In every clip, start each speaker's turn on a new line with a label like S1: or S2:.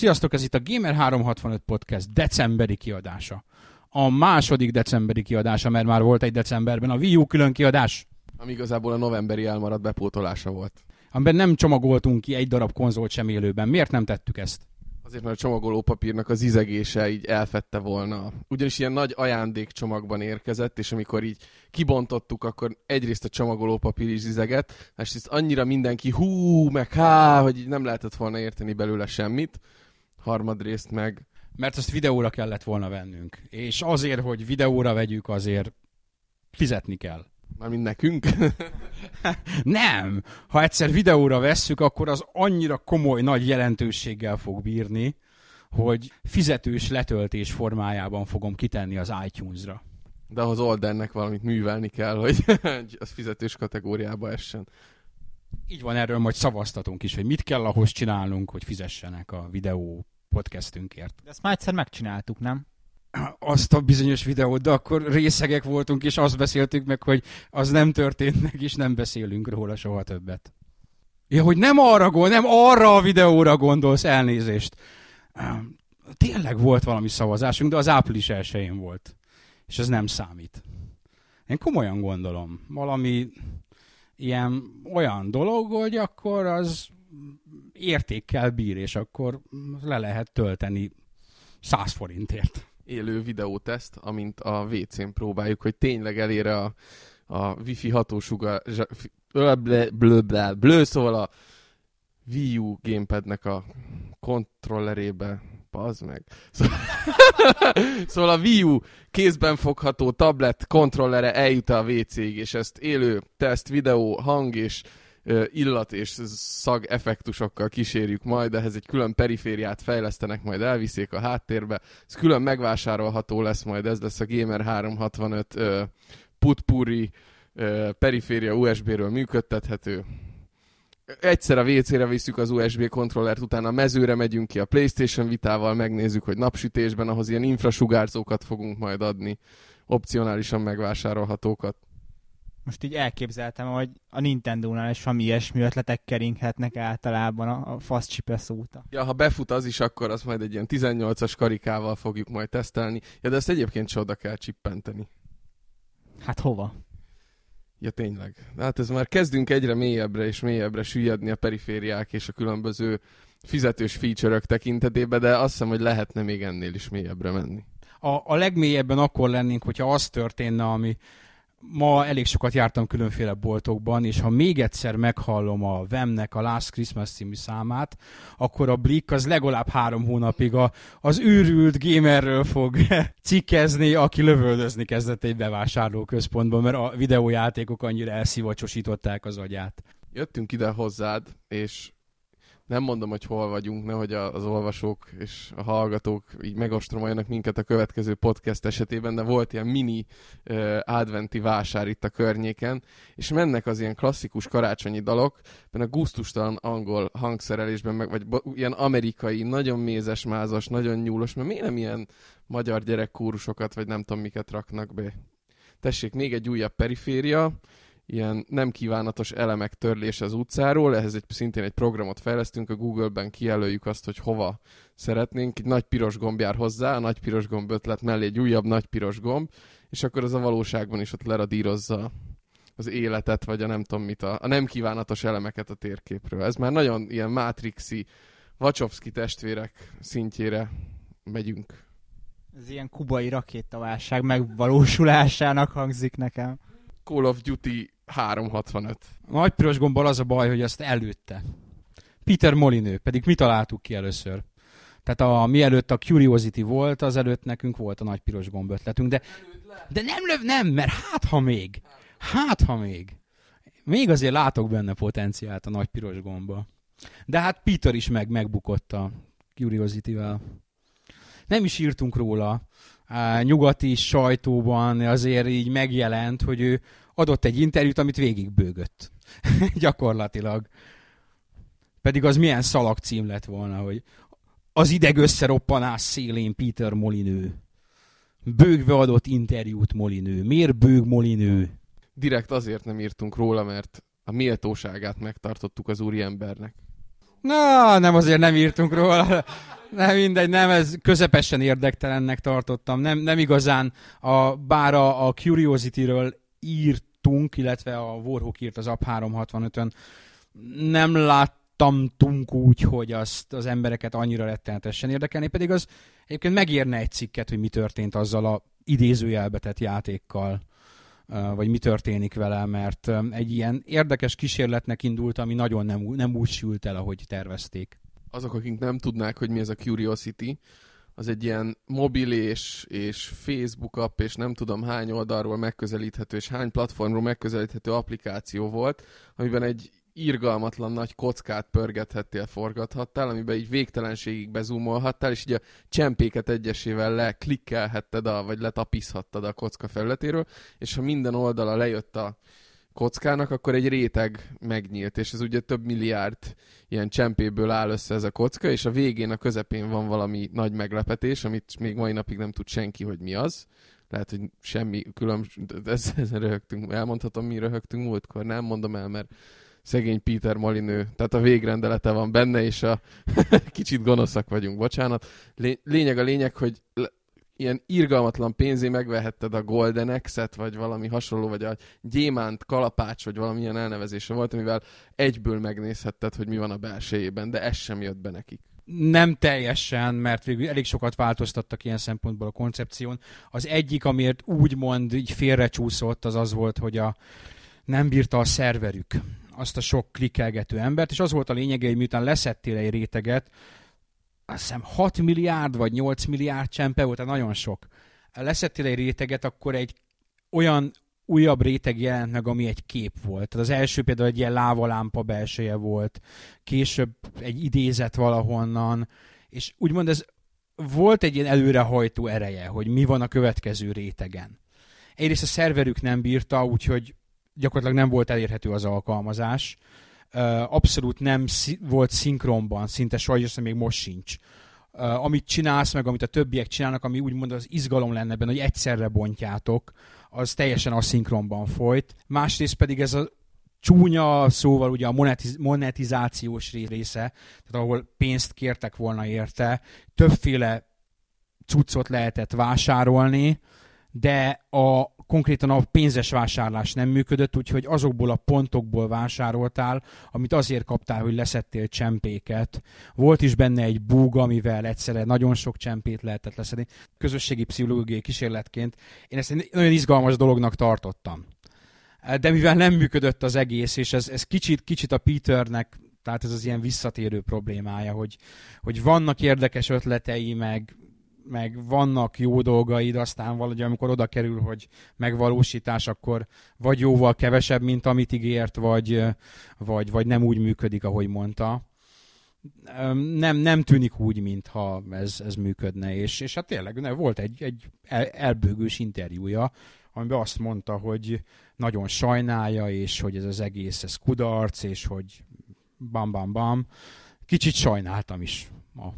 S1: Sziasztok, ez itt a Gamer365 Podcast decemberi kiadása. A második decemberi kiadása, mert már volt egy decemberben a Wii U külön kiadás.
S2: Ami igazából a novemberi elmaradt bepótolása volt.
S1: Amiben nem csomagoltunk ki egy darab konzolt sem élőben. Miért nem tettük ezt?
S2: Azért, mert a csomagolópapírnak az izegése így elfette volna. Ugyanis ilyen nagy ajándékcsomagban érkezett, és amikor így kibontottuk, akkor egyrészt a csomagolópapír is izeget, másrészt annyira mindenki hú, meg há, hogy így nem lehetett volna érteni belőle semmit. Harmadrészt meg
S1: Mert azt videóra kellett volna vennünk. És azért, hogy videóra vegyük, azért fizetni kell.
S2: Mármint nekünk.
S1: Nem! Ha egyszer videóra vesszük, akkor az annyira komoly, nagy jelentőséggel fog bírni, hogy fizetős letöltés formájában fogom kitenni az iTunes-ra.
S2: De ahhoz Oldernek valamit művelni kell, hogy az fizetős kategóriába essen.
S1: Így van, erről majd szavaztatunk is, hogy mit kell ahhoz csinálnunk, hogy fizessenek a videó podcastünkért.
S3: De ezt már egyszer megcsináltuk, nem?
S1: Azt a bizonyos videót, de akkor részegek voltunk, és azt beszéltük meg, hogy az nem történt meg, és nem beszélünk róla soha többet. Ja, hogy nem arra gond, nem arra a videóra gondolsz, elnézést. Tényleg volt valami szavazásunk, de az április 1 volt. És ez nem számít. Én komolyan gondolom. Valami ilyen olyan dolog, hogy akkor az értékkel bír, és akkor le lehet tölteni 100 forintért.
S2: Élő videóteszt, amint a WC-n próbáljuk, hogy tényleg elére a, a wifi hatósugar... Blö, szóval a Wii U gamepadnek a kontrollerébe Pazd meg. Szóval, szóval a Wii U kézben fogható tablet kontrollere eljut a WC-ig, és ezt élő teszt, videó, hang és illat és szag effektusokkal kísérjük majd, ehhez egy külön perifériát fejlesztenek, majd elviszik a háttérbe. Ez külön megvásárolható lesz majd, ez lesz a Gamer 365 ö, putpuri periféria USB-ről működtethető egyszer a WC-re visszük az USB kontrollert, utána a mezőre megyünk ki a PlayStation vitával, megnézzük, hogy napsütésben, ahhoz ilyen infrasugárzókat fogunk majd adni, opcionálisan megvásárolhatókat.
S3: Most így elképzeltem, hogy a Nintendo-nál is valami ilyesmi ötletek keringhetnek általában a, a faszcsipesz óta.
S2: Ja, ha befut az is, akkor azt majd egy ilyen 18-as karikával fogjuk majd tesztelni. Ja, de ezt egyébként se oda kell csippenteni.
S3: Hát hova?
S2: Ja, tényleg. Hát ez már kezdünk egyre mélyebbre és mélyebbre süllyedni a perifériák és a különböző fizetős feature-ök tekintetében, de azt hiszem, hogy lehetne még ennél is mélyebbre menni.
S1: A, a legmélyebben akkor lennénk, hogyha az történne, ami ma elég sokat jártam különféle boltokban, és ha még egyszer meghallom a Vemnek a Last Christmas című számát, akkor a Blick az legalább három hónapig a, az őrült gamerről fog cikkezni, aki lövöldözni kezdett egy bevásárlóközpontban, mert a videójátékok annyira elszivacsosították az agyát.
S2: Jöttünk ide hozzád, és nem mondom, hogy hol vagyunk, nehogy az olvasók és a hallgatók így megostromoljanak minket a következő podcast esetében, de volt ilyen mini uh, adventi vásár itt a környéken, és mennek az ilyen klasszikus karácsonyi dalok, benne a gusztustalan angol hangszerelésben, meg, vagy ilyen amerikai, nagyon mézes, mázas, nagyon nyúlos, mert miért nem ilyen magyar gyerekkórusokat, vagy nem tudom miket raknak be. Tessék, még egy újabb periféria, ilyen nem kívánatos elemek törlése az utcáról, ehhez egy, szintén egy programot fejlesztünk, a Google-ben kijelöljük azt, hogy hova szeretnénk, egy nagy piros gomb jár hozzá, a nagy piros gomb ötlet mellé egy újabb nagy piros gomb, és akkor az a valóságban is ott leradírozza az életet, vagy a nem tudom mit, a, a nem kívánatos elemeket a térképről. Ez már nagyon ilyen mátrixi, Wachowski testvérek szintjére megyünk.
S3: Ez ilyen kubai rakétaválság megvalósulásának hangzik nekem.
S2: Call of Duty 365.
S1: A nagy piros gombbal az a baj, hogy ezt előtte. Peter Molinő, pedig mi találtuk ki először. Tehát a, mielőtt a Curiosity volt, az előtt nekünk volt a nagy piros gomb ötletünk, de, de nem löv, nem, mert hát ha még, hát ha még. Még azért látok benne potenciált a nagy piros gomba. De hát Peter is meg megbukott a Curiosity-vel. Nem is írtunk róla. Á, nyugati sajtóban azért így megjelent, hogy ő adott egy interjút, amit végigbőgött. Gyakorlatilag. Pedig az milyen szalag cím lett volna, hogy az ideg összeroppanás szélén Peter Molinő. Bőgve adott interjút Molinő. Miért bőg Molinő?
S2: Direkt azért nem írtunk róla, mert a méltóságát megtartottuk az úriembernek.
S1: Na, nem azért nem írtunk róla. Nem mindegy, nem, ez közepesen érdektelennek tartottam. Nem, nem igazán, a, bár a, a Curiosity-ről írtunk, illetve a Warhawk írt az App 365-ön, nem láttamtunk úgy, hogy azt az embereket annyira rettenetesen érdekelni, pedig az egyébként megérne egy cikket, hogy mi történt azzal a idézőjelbetett játékkal vagy mi történik vele, mert egy ilyen érdekes kísérletnek indult, ami nagyon nem, nem úgy sült el, ahogy tervezték.
S2: Azok, akik nem tudnák, hogy mi ez a Curiosity, az egy ilyen mobil és, és Facebook app, és nem tudom hány oldalról megközelíthető, és hány platformról megközelíthető applikáció volt, amiben egy irgalmatlan nagy kockát pörgethettél, forgathattál, amiben így végtelenségig bezumolhattál, és így a csempéket egyesével leklikkelhetted, a, vagy letapiszhattad a kocka felületéről, és ha minden oldala lejött a kockának, akkor egy réteg megnyílt, és ez ugye több milliárd ilyen csempéből áll össze ez a kocka, és a végén, a közepén van valami nagy meglepetés, amit még mai napig nem tud senki, hogy mi az. Lehet, hogy semmi különbség, ezzel röhögtünk, elmondhatom, mi röhögtünk múltkor, nem mondom el, mert szegény Peter Molinő, tehát a végrendelete van benne, és a kicsit gonoszak vagyunk, bocsánat. Lényeg a lényeg, hogy ilyen irgalmatlan pénzé megvehetted a Golden X-et, vagy valami hasonló, vagy a gyémánt kalapács, vagy valamilyen elnevezése volt, amivel egyből megnézhetted, hogy mi van a belsejében, de ez sem jött be nekik.
S1: Nem teljesen, mert végül elég sokat változtattak ilyen szempontból a koncepción. Az egyik, amiért úgymond így félrecsúszott, az az volt, hogy a, nem bírta a szerverük azt a sok klikkelgető embert, és az volt a lényege, hogy miután leszettél egy réteget, azt hiszem 6 milliárd vagy 8 milliárd csempe volt, tehát nagyon sok. Leszettél egy réteget, akkor egy olyan újabb réteg jelent meg, ami egy kép volt. Tehát az első például egy ilyen lávalámpa belseje volt, később egy idézet valahonnan, és úgymond ez volt egy ilyen előrehajtó ereje, hogy mi van a következő rétegen. Egyrészt a szerverük nem bírta, úgyhogy gyakorlatilag nem volt elérhető az alkalmazás. Abszolút nem volt szinkronban, szinte sajnos még most sincs. Amit csinálsz, meg amit a többiek csinálnak, ami úgymond az izgalom lenne benne, hogy egyszerre bontjátok, az teljesen aszinkronban folyt. Másrészt pedig ez a csúnya szóval ugye a monetiz- monetizációs része, tehát ahol pénzt kértek volna érte, többféle cuccot lehetett vásárolni, de a konkrétan a pénzes vásárlás nem működött, úgyhogy azokból a pontokból vásároltál, amit azért kaptál, hogy leszettél csempéket. Volt is benne egy búg, amivel egyszerre nagyon sok csempét lehetett leszedni. Közösségi pszichológiai kísérletként én ezt egy nagyon izgalmas dolognak tartottam. De mivel nem működött az egész, és ez, ez kicsit, kicsit a Peternek tehát ez az ilyen visszatérő problémája, hogy, hogy vannak érdekes ötletei, meg meg vannak jó dolgaid, aztán valahogy amikor oda kerül, hogy megvalósítás, akkor vagy jóval kevesebb, mint amit ígért, vagy, vagy, vagy nem úgy működik, ahogy mondta. Nem, nem tűnik úgy, mintha ez, ez működne, és, és hát tényleg ne, volt egy, egy el, elbőgős interjúja, amiben azt mondta, hogy nagyon sajnálja, és hogy ez az egész, ez kudarc, és hogy bam, bam, bam. Kicsit sajnáltam is a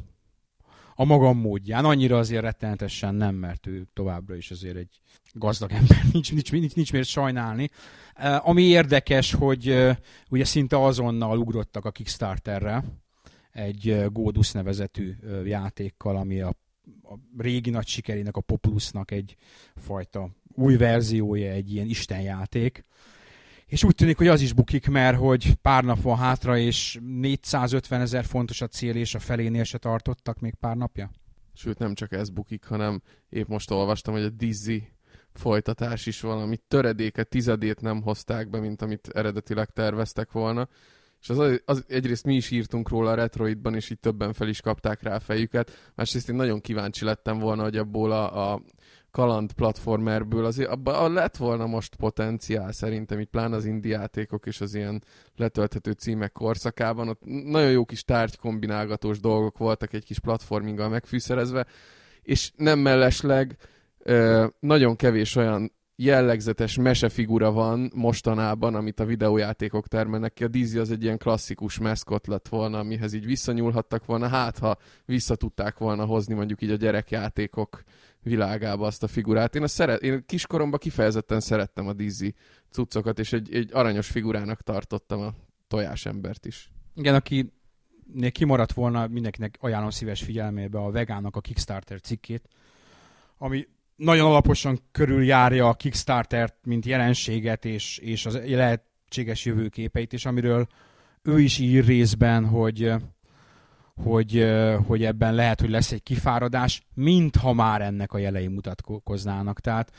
S1: a magam módján. Annyira azért rettenetesen nem, mert ő továbbra is azért egy gazdag ember, nincs, nincs, nincs, nincs miért sajnálni. Uh, ami érdekes, hogy uh, ugye szinte azonnal ugrottak a Kickstarterre egy uh, Godus nevezetű uh, játékkal, ami a, a régi nagy sikerének, a Populusnak egy fajta új verziója, egy ilyen istenjáték. És úgy tűnik, hogy az is bukik, mert hogy pár nap van hátra, és 450 ezer fontos a cél, és a felénél se tartottak még pár napja.
S2: Sőt, nem csak ez bukik, hanem épp most olvastam, hogy a Dizzy folytatás is valami töredéke, tizedét nem hozták be, mint amit eredetileg terveztek volna. És az, az, egyrészt mi is írtunk róla a Retroidban, és így többen fel is kapták rá a fejüket. Másrészt én nagyon kíváncsi lettem volna, hogy abból a, a kaland platformerből azért abban lett volna most potenciál szerintem, itt pláne az indiátékok és az ilyen letölthető címek korszakában. Ott nagyon jó kis tárgykombinálgatós dolgok voltak egy kis platforminggal megfűszerezve, és nem mellesleg nagyon kevés olyan jellegzetes mesefigura van mostanában, amit a videójátékok termelnek ki. A Dizzy az egy ilyen klasszikus meszkot lett volna, amihez így visszanyúlhattak volna, hát ha vissza tudták volna hozni mondjuk így a gyerekjátékok világába azt a figurát. Én, a szeret, én kiskoromban kifejezetten szerettem a Dizzy cuccokat, és egy, egy aranyos figurának tartottam a tojásembert is.
S1: Igen, aki kimaradt volna, mindenkinek ajánlom szíves figyelmébe a Vegánnak a Kickstarter cikkét, ami nagyon alaposan körüljárja a Kickstartert, mint jelenséget és, és az lehetséges jövőképeit, és amiről ő is ír részben, hogy, hogy, hogy ebben lehet, hogy lesz egy kifáradás, mintha már ennek a jelei mutatkoznának. Tehát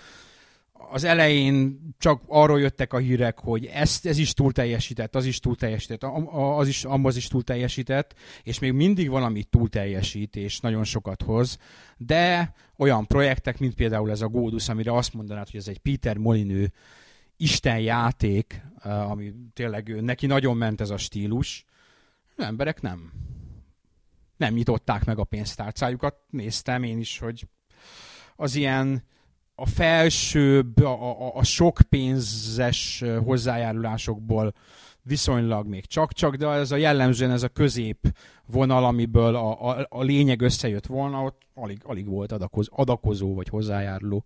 S1: az elején csak arról jöttek a hírek, hogy ezt, ez is túl teljesített, az is túl teljesített, az is, az is túl teljesített, és még mindig valami túl teljesít, és nagyon sokat hoz, de olyan projektek, mint például ez a Godus, amire azt mondanád, hogy ez egy Peter Molinő Isten játék, ami tényleg neki nagyon ment ez a stílus, az emberek nem. Nem nyitották meg a pénztárcájukat, néztem én is, hogy az ilyen a felsőbb, a, a, a sok pénzes hozzájárulásokból viszonylag még csak-csak, de ez a jellemzően ez a közép vonal, amiből a, a, a lényeg összejött volna, ott alig, alig volt adakoz, adakozó vagy hozzájáruló.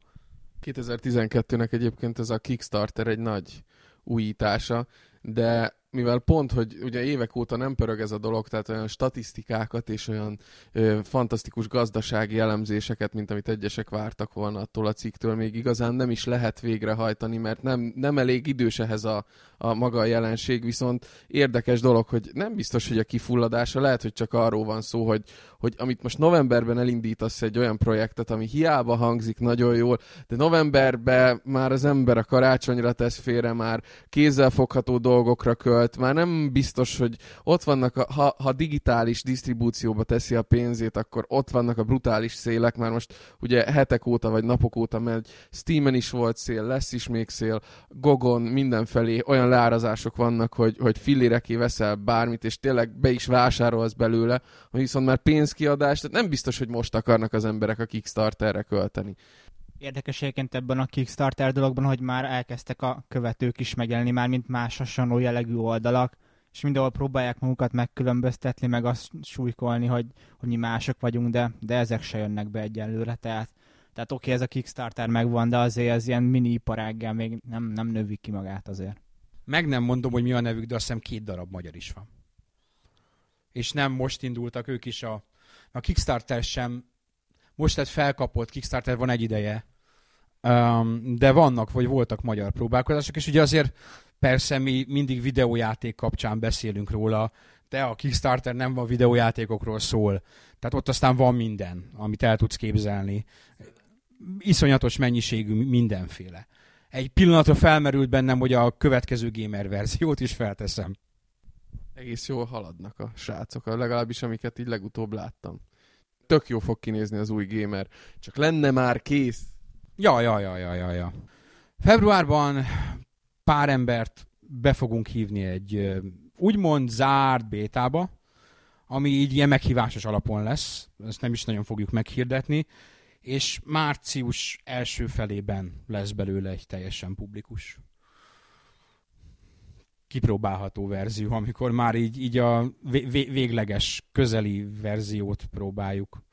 S2: 2012-nek egyébként ez a Kickstarter egy nagy újítása, de mivel pont, hogy ugye évek óta nem pörög ez a dolog, tehát olyan statisztikákat és olyan ö, fantasztikus gazdasági elemzéseket, mint amit egyesek vártak volna attól a cikktől, még igazán nem is lehet végrehajtani, mert nem, nem elég idős ehhez a, a maga a jelenség, viszont érdekes dolog, hogy nem biztos, hogy a kifulladása lehet, hogy csak arról van szó, hogy, hogy amit most novemberben elindítasz egy olyan projektet, ami hiába hangzik nagyon jól, de novemberben már az ember a karácsonyra tesz félre, már kézzelfogható dolgokra költ, már nem biztos, hogy ott vannak, a, ha, ha digitális disztribúcióba teszi a pénzét, akkor ott vannak a brutális szélek, már most ugye hetek óta vagy napok óta megy, Steamen is volt szél, lesz is még szél, Gogon mindenfelé olyan leárazások vannak, hogy, hogy filléreké veszel bármit, és tényleg be is vásárolsz belőle, viszont már pénzkiadás, tehát nem biztos, hogy most akarnak az emberek a Kickstarterre költeni.
S3: Érdekes egyébként ebben a Kickstarter dologban, hogy már elkezdtek a követők is megjelenni már, mint más hasonló jellegű oldalak, és mindenhol próbálják magukat megkülönböztetni, meg azt súlykolni, hogy, hogy mi mások vagyunk, de, de ezek se jönnek be egyelőre, tehát tehát oké, okay, ez a Kickstarter megvan, de azért ez ilyen mini iparággel még nem, nem növik ki magát azért.
S1: Meg nem mondom, hogy mi a nevük, de azt hiszem két darab magyar is van. És nem most indultak ők is a... A Kickstarter sem most lett felkapott, Kickstarter van egy ideje, de vannak, vagy voltak magyar próbálkozások, és ugye azért persze mi mindig videójáték kapcsán beszélünk róla, de a Kickstarter nem van videójátékokról szól. Tehát ott aztán van minden, amit el tudsz képzelni. Iszonyatos mennyiségű mindenféle. Egy pillanatra felmerült bennem, hogy a következő gamer verziót is felteszem.
S2: Egész jól haladnak a srácok, legalábbis amiket így legutóbb láttam tök jó fog kinézni az új gamer. Csak lenne már kész.
S1: Ja, ja, ja, ja, ja, ja. Februárban pár embert be fogunk hívni egy úgymond zárt bétába, ami így ilyen meghívásos alapon lesz, ezt nem is nagyon fogjuk meghirdetni, és március első felében lesz belőle egy teljesen publikus kipróbálható verzió, amikor már így, így a végleges, közeli verziót próbáljuk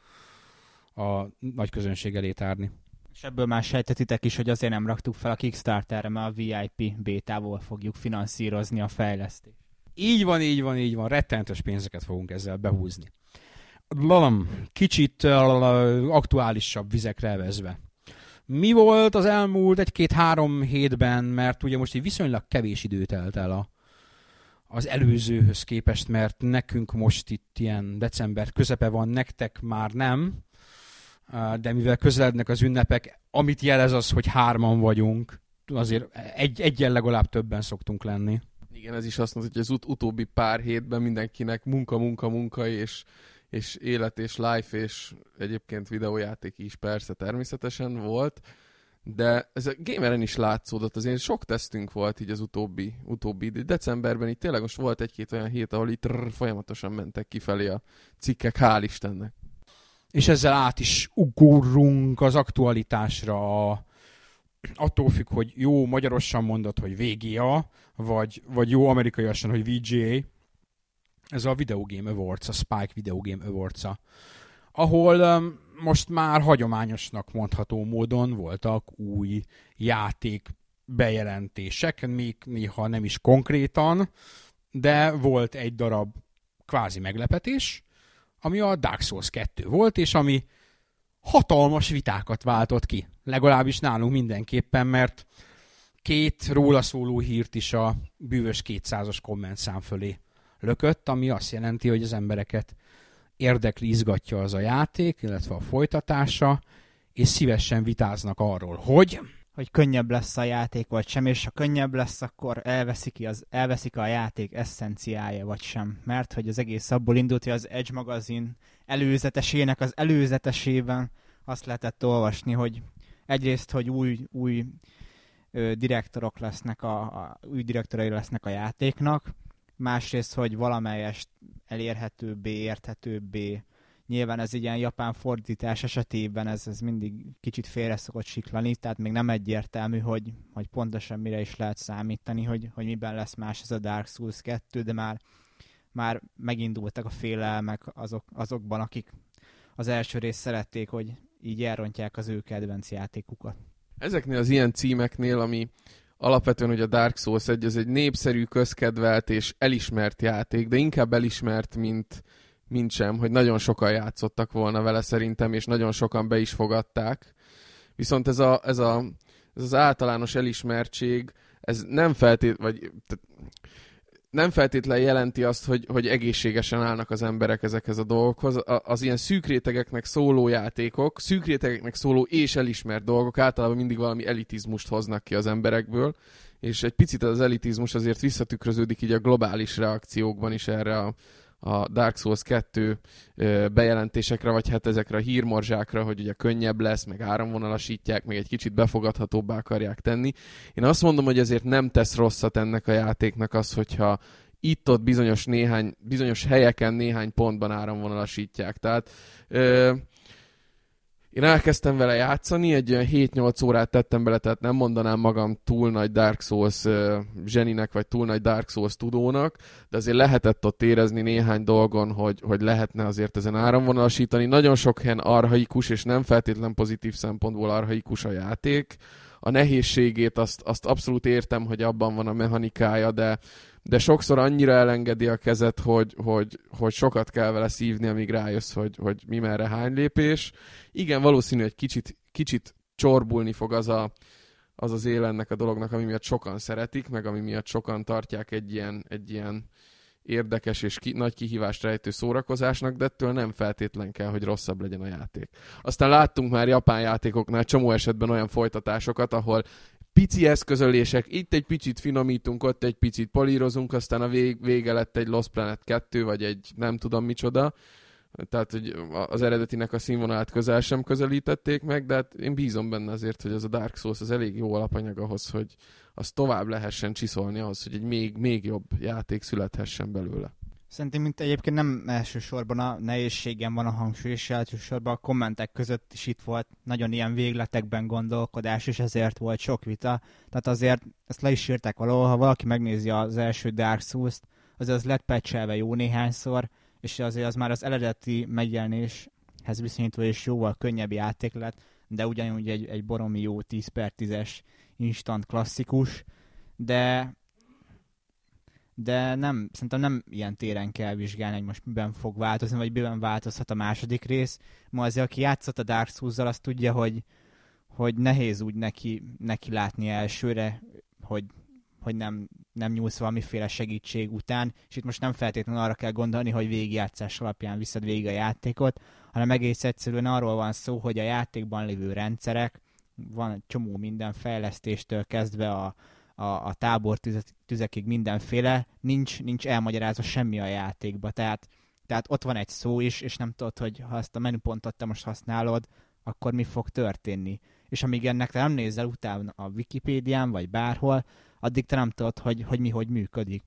S1: a nagy közönség elé tárni.
S3: És ebből már sejtetitek is, hogy azért nem raktuk fel a Kickstarterre, mert a VIP bétával fogjuk finanszírozni a fejlesztést.
S1: Így van, így van, így van. Rettentes pénzeket fogunk ezzel behúzni. Lalam, kicsit aktuálisabb vizekre vezve. Mi volt az elmúlt egy-két-három hétben, mert ugye most egy viszonylag kevés idő telt el a, az előzőhöz képest, mert nekünk most itt ilyen december közepe van, nektek már nem, de mivel közelednek az ünnepek, amit jelez az, hogy hárman vagyunk, azért egy, egyen legalább többen szoktunk lenni.
S2: Igen, ez is azt mondja, hogy az ut- utóbbi pár hétben mindenkinek munka, munka, munka, és, és élet, és life, és egyébként videójáték is persze természetesen volt, de ez a gameren is látszódott, azért sok tesztünk volt így az utóbbi, utóbbi decemberben, itt tényleg most volt egy-két olyan hét, ahol itt folyamatosan mentek kifelé a cikkek, hál' Istennek.
S1: És ezzel át is ugorunk az aktualitásra, attól függ, hogy jó magyarosan mondod, hogy VGA, vagy, vagy jó amerikaiasan, hogy VGA. Ez a Video Game Awards, a Spike Video Game awards ahol um, most már hagyományosnak mondható módon voltak új játék bejelentések, még néha nem is konkrétan, de volt egy darab kvázi meglepetés, ami a Dark Souls 2 volt, és ami hatalmas vitákat váltott ki. Legalábbis nálunk mindenképpen, mert két róla szóló hírt is a bűvös 200-as kommentszám fölé lökött, ami azt jelenti, hogy az embereket érdekli, izgatja az a játék, illetve a folytatása, és szívesen vitáznak arról, hogy
S3: hogy könnyebb lesz a játék, vagy sem, és ha könnyebb lesz, akkor elveszik, az, elveszik a játék eszenciája, vagy sem. Mert hogy az egész abból indult, hogy az Edge magazin előzetesének az előzetesében azt lehetett olvasni, hogy egyrészt, hogy új, új ö, direktorok lesznek, a, a, új direktorai lesznek a játéknak, másrészt, hogy valamelyest elérhetőbbé, érthetőbbé Nyilván ez egy ilyen japán fordítás esetében ez, ez mindig kicsit félre szokott siklani, tehát még nem egyértelmű, hogy, hogy pontosan mire is lehet számítani, hogy, hogy miben lesz más ez a Dark Souls 2, de már, már megindultak a félelmek azok, azokban, akik az első részt szerették, hogy így elrontják az ő kedvenc játékukat.
S2: Ezeknél az ilyen címeknél, ami alapvetően hogy a Dark Souls egy, az egy népszerű, közkedvelt és elismert játék, de inkább elismert, mint, mint sem, hogy nagyon sokan játszottak volna vele szerintem, és nagyon sokan be is fogadták. Viszont ez, a, ez, a, ez az általános elismertség, ez nem feltét, vagy nem feltétlen jelenti azt, hogy, hogy egészségesen állnak az emberek ezekhez a dolgokhoz. A, az ilyen szűkrétegeknek szóló játékok, szűkrétegeknek szóló és elismert dolgok általában mindig valami elitizmust hoznak ki az emberekből, és egy picit az elitizmus azért visszatükröződik így a globális reakciókban is erre a, a Dark Souls 2 bejelentésekre, vagy hát ezekre a hírmorzsákra, hogy ugye könnyebb lesz, meg áramvonalasítják, meg egy kicsit befogadhatóbbá akarják tenni. Én azt mondom, hogy ezért nem tesz rosszat ennek a játéknak az, hogyha itt-ott bizonyos, néhány, bizonyos helyeken néhány pontban áramvonalasítják. Tehát ö, én elkezdtem vele játszani, egy olyan 7-8 órát tettem bele, tehát nem mondanám magam túl nagy Dark Souls zseninek, vagy túl nagy Dark Souls tudónak, de azért lehetett ott érezni néhány dolgon, hogy, hogy lehetne azért ezen áramvonalasítani. Nagyon sok helyen arhaikus, és nem feltétlen pozitív szempontból arhaikus a játék. A nehézségét azt, azt abszolút értem, hogy abban van a mechanikája, de de sokszor annyira elengedi a kezet, hogy, hogy, hogy sokat kell vele szívni, amíg rájössz, hogy, hogy mi merre hány lépés. Igen, valószínű, hogy kicsit, kicsit csorbulni fog az a, az, az élennek a dolognak, ami miatt sokan szeretik, meg ami miatt sokan tartják egy ilyen, egy ilyen érdekes és ki, nagy kihívást rejtő szórakozásnak, de ettől nem feltétlen kell, hogy rosszabb legyen a játék. Aztán láttunk már japán játékoknál csomó esetben olyan folytatásokat, ahol pici eszközölések, itt egy picit finomítunk, ott egy picit polírozunk, aztán a vég, vége lett egy Lost Planet 2, vagy egy nem tudom micsoda. Tehát, hogy az eredetinek a színvonalát közel sem közelítették meg, de hát én bízom benne azért, hogy az a Dark Souls az elég jó alapanyag ahhoz, hogy az tovább lehessen csiszolni ahhoz, hogy egy még, még jobb játék születhessen belőle.
S3: Szerintem mint egyébként nem elsősorban a nehézségem van a hangsúly, és elsősorban a kommentek között is itt volt nagyon ilyen végletekben gondolkodás, és ezért volt sok vita. Tehát azért ezt le is írták valahol, ha valaki megnézi az első Dark Souls-t, az az lett pecselve jó néhányszor, és azért az már az eredeti megjelenéshez viszonyítva is jóval könnyebb játék lett, de ugyanúgy egy, egy boromi jó 10 per 10-es instant klasszikus, de de nem, szerintem nem ilyen téren kell vizsgálni, hogy most miben fog változni, vagy miben változhat a második rész. Ma azért, aki játszott a Dark souls az tudja, hogy, hogy nehéz úgy neki, neki látni elsőre, hogy, hogy nem, nem nyúlsz valamiféle segítség után, és itt most nem feltétlenül arra kell gondolni, hogy végigjátszás alapján viszed végig a játékot, hanem egész egyszerűen arról van szó, hogy a játékban lévő rendszerek, van csomó minden fejlesztéstől kezdve a, a, a tábor tüzekig mindenféle, nincs, nincs elmagyarázva semmi a játékba, tehát, tehát ott van egy szó is, és nem tudod, hogy ha ezt a menüpontot te most használod, akkor mi fog történni. És amíg ennek te nem nézel utána a Wikipédián, vagy bárhol, addig te nem tudod, hogy, hogy mi hogy működik.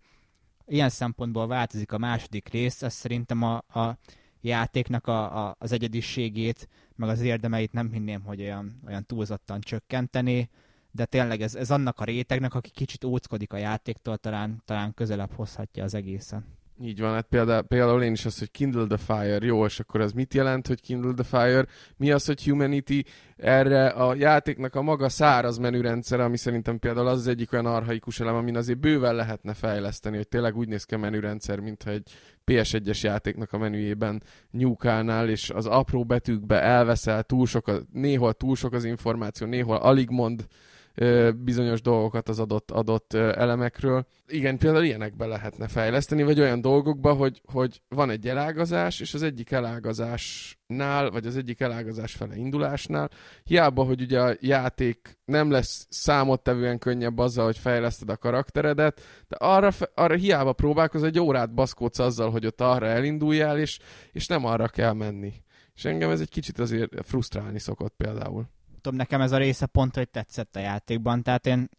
S3: Ilyen szempontból változik a második rész, ez szerintem a, a játéknak a, a, az egyediségét, meg az érdemeit nem hinném, hogy olyan, olyan túlzottan csökkenteni de tényleg ez, ez annak a rétegnek, aki kicsit óckodik a játéktól, talán, talán közelebb hozhatja az egészen.
S2: Így van, hát például, például én is azt, hogy Kindle the Fire, jó, és akkor az mit jelent, hogy Kindle the Fire? Mi az, hogy Humanity? Erre a játéknak a maga száraz menürendszer, ami szerintem például az, az egyik olyan arhaikus elem, amin azért bőven lehetne fejleszteni, hogy tényleg úgy néz ki a menürendszer, mintha egy PS1-es játéknak a menüjében nyúkálnál, és az apró betűkbe elveszel, túl sok, a, néhol túl sok az információ, néhol alig mond bizonyos dolgokat az adott, adott elemekről. Igen, például ilyenekbe lehetne fejleszteni, vagy olyan dolgokba, hogy, hogy van egy elágazás, és az egyik elágazásnál, vagy az egyik elágazás fele indulásnál, hiába, hogy ugye a játék nem lesz számottevően könnyebb azzal, hogy fejleszted a karakteredet, de arra, arra hiába próbálkoz, egy órát baszkódsz azzal, hogy ott arra elinduljál, és, és nem arra kell menni. És engem ez egy kicsit azért frusztrálni szokott például
S3: tudom, nekem ez a része pont, hogy tetszett a játékban, tehát én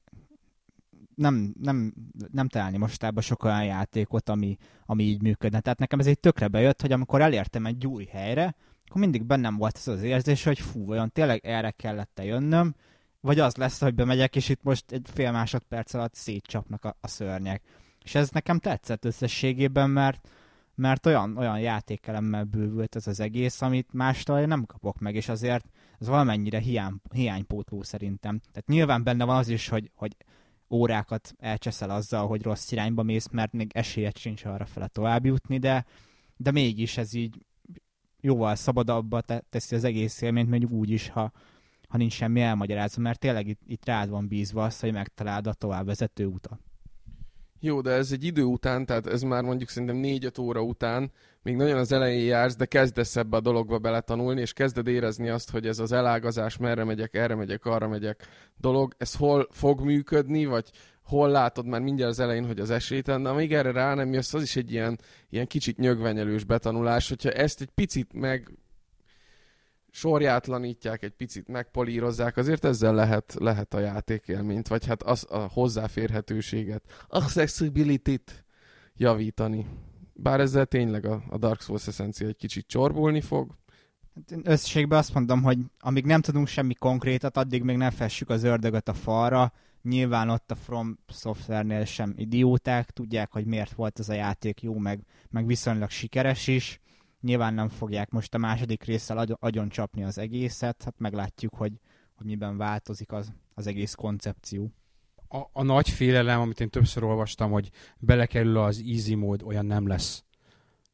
S3: nem, nem, nem találni mostában sok olyan játékot, ami, ami így működne. Tehát nekem ez egy tökre bejött, hogy amikor elértem egy új helyre, akkor mindig bennem volt ez az érzés, hogy fú, olyan tényleg erre kellett jönnöm, vagy az lesz, hogy bemegyek, és itt most egy fél másodperc alatt szétcsapnak a, a szörnyek. És ez nekem tetszett összességében, mert, mert olyan, olyan játékelemmel bővült ez az egész, amit mástól nem kapok meg, és azért ez valamennyire hiány, hiánypótló szerintem. Tehát nyilván benne van az is, hogy, hogy órákat elcseszel azzal, hogy rossz irányba mész, mert még esélyed sincs arra fele tovább jutni, de, de mégis ez így jóval szabadabbá teszi az egész élményt, mondjuk úgy is, ha, ha nincs semmi elmagyarázva, mert tényleg itt, itt rád van bízva az, hogy megtaláld a továbbvezető utat.
S2: Jó, de ez egy idő után, tehát ez már mondjuk szerintem 4-5 óra után, még nagyon az elején jársz, de kezdesz ebbe a dologba beletanulni, és kezded érezni azt, hogy ez az elágazás, merre megyek, erre megyek, arra megyek dolog, ez hol fog működni, vagy hol látod már mindjárt az elején, hogy az esélytelen, de amíg erre rá nem jössz, az is egy ilyen, ilyen kicsit nyögvenyelős betanulás, hogyha ezt egy picit meg sorjátlanítják, egy picit megpolírozzák, azért ezzel lehet, lehet a játékélményt, vagy hát az, a hozzáférhetőséget, accessibility-t javítani. Bár ezzel tényleg a, a Dark Souls eszencia egy kicsit csorbulni fog.
S3: Hát összességben azt mondom, hogy amíg nem tudunk semmi konkrétat, addig még nem fessük az ördögöt a falra. Nyilván ott a From Software-nél sem idióták, tudják, hogy miért volt ez a játék jó, meg, meg viszonylag sikeres is Nyilván nem fogják most a második résszel agy- agyon csapni az egészet, hát meglátjuk, hogy, hogy miben változik az, az egész koncepció.
S1: A, a nagy félelem, amit én többször olvastam, hogy belekerül az easy mód, olyan nem lesz.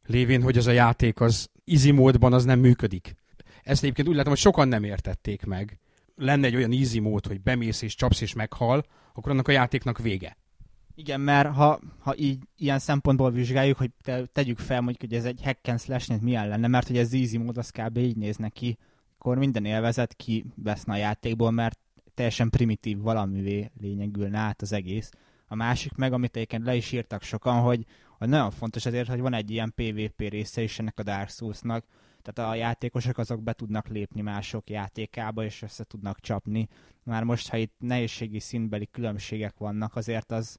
S1: Lévén, hogy az a játék az easy módban az nem működik. Ezt egyébként úgy látom, hogy sokan nem értették meg. Lenne egy olyan easy mód, hogy bemész és csapsz és meghal, akkor annak a játéknak vége.
S3: Igen, mert ha, ha így ilyen szempontból vizsgáljuk, hogy te, tegyük fel mondjuk, hogy ez egy hack and slash milyen lenne, mert hogy ez easy mód, az kb. így néz neki, akkor minden élvezet veszne a játékból, mert teljesen primitív valamivé lényegülne át az egész. A másik meg, amit egyébként le is írtak sokan, hogy, hogy nagyon fontos azért, hogy van egy ilyen PvP része is ennek a Dark Souls-nak, tehát a játékosok azok be tudnak lépni mások játékába, és össze tudnak csapni. Már most, ha itt nehézségi szintbeli különbségek vannak, azért az,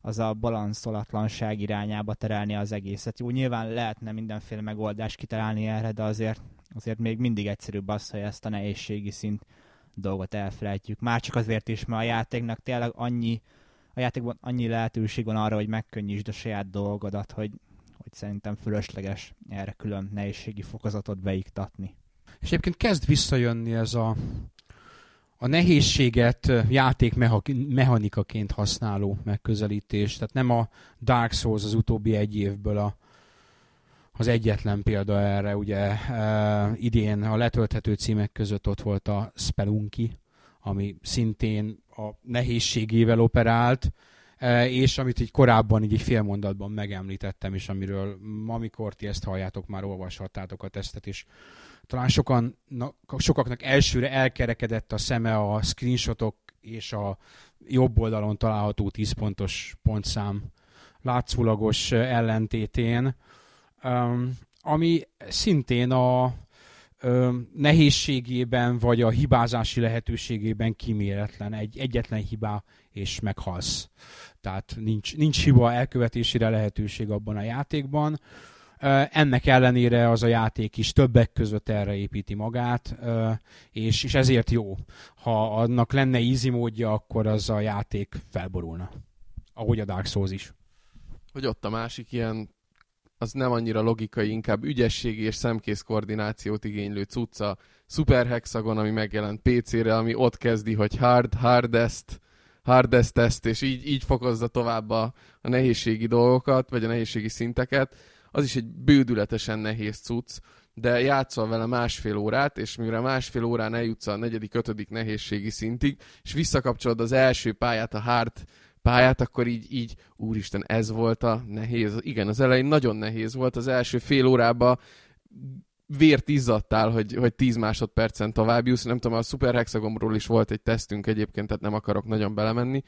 S3: az a balanszolatlanság irányába terelni az egészet. Jó, nyilván lehetne mindenféle megoldást kitalálni erre, de azért, azért még mindig egyszerűbb az, hogy ezt a nehézségi szint dolgot elfelejtjük. Már csak azért is, mert a játéknak tényleg annyi, a játékban annyi lehetőség van arra, hogy megkönnyítsd a saját dolgodat, hogy, hogy szerintem fölösleges erre külön nehézségi fokozatot beiktatni.
S1: És egyébként kezd visszajönni ez a, a nehézséget játékmechanikaként használó megközelítés. Tehát nem a Dark Souls az utóbbi egy évből a, az egyetlen példa erre. Ugye e, idén a letölthető címek között ott volt a Spelunky, ami szintén a nehézségével operált, és amit így korábban így fél mondatban megemlítettem, és amiről amikor ti ezt halljátok, már olvashattátok a tesztet, és talán sokan, na, sokaknak elsőre elkerekedett a szeme a screenshotok és a jobb oldalon található 10 pontos pontszám látszólagos ellentétén, um, ami szintén a nehézségében vagy a hibázási lehetőségében kiméletlen. Egy egyetlen hibá és meghalsz. Tehát nincs, nincs hiba elkövetésére lehetőség abban a játékban. Ennek ellenére az a játék is többek között erre építi magát, és, és ezért jó. Ha annak lenne easy módja, akkor az a játék felborulna. Ahogy a Dark Souls is.
S2: Hogy ott a másik ilyen az nem annyira logikai, inkább ügyességi és szemkész koordinációt igénylő cucca. Super Hexagon, ami megjelent PC-re, ami ott kezdi, hogy hard, hardest, hardest test, és így, így fokozza tovább a, a nehézségi dolgokat, vagy a nehézségi szinteket. Az is egy bődületesen nehéz cucc, de játszol vele másfél órát, és mivel másfél órán eljutsz a negyedik, ötödik nehézségi szintig, és visszakapcsolod az első pályát, a hard pályát, akkor így, így, úristen, ez volt a nehéz. Igen, az elején nagyon nehéz volt, az első fél órában vért izzadtál, hogy, hogy 10 másodpercen tovább jussz. Nem tudom, a Super Hexagonról is volt egy tesztünk egyébként, tehát nem akarok nagyon belemenni.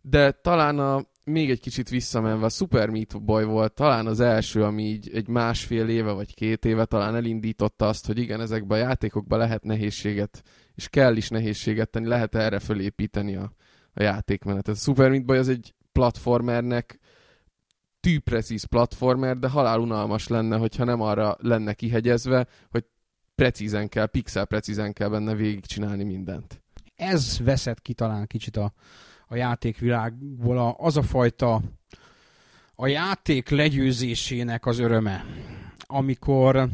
S2: De talán a, még egy kicsit visszamenve, a Super Meat Boy volt talán az első, ami így egy másfél éve vagy két éve talán elindította azt, hogy igen, ezekben a játékokban lehet nehézséget, és kell is nehézséget tenni, lehet erre fölépíteni a, a játékmenetet. A Super Meat Boy az egy platformernek tűprecíz platformer, de halál unalmas lenne, hogyha nem arra lenne kihegyezve, hogy precízen kell, pixel precízen kell benne végigcsinálni mindent.
S1: Ez veszett ki talán kicsit a, a játékvilágból a, az a fajta a játék legyőzésének az öröme, amikor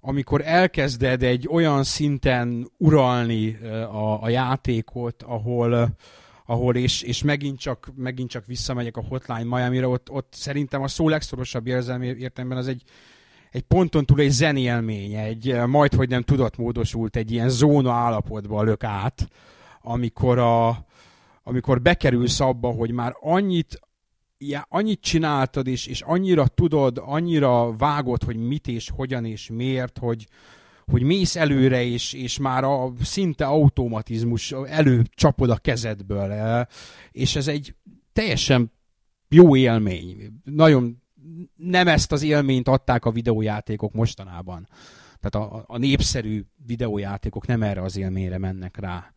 S1: amikor elkezded egy olyan szinten uralni a, a játékot, ahol ahol és, és megint, csak, megint csak visszamegyek a Hotline Miami-ra, ott, ott szerintem a szó legszorosabb érzelmi értelemben az egy, egy ponton túl egy zenélmény, egy majd, hogy nem tudatmódosult, egy ilyen zóna állapotba lök át, amikor, a, amikor bekerülsz abba, hogy már annyit, ja, annyit csináltad, és, és annyira tudod, annyira vágod, hogy mit és hogyan és miért, hogy, hogy mész előre, és, és már a szinte automatizmus előcsapod a kezedből, és ez egy teljesen jó élmény. Nagyon nem ezt az élményt adták a videójátékok mostanában. Tehát a, a népszerű videójátékok nem erre az élményre mennek rá.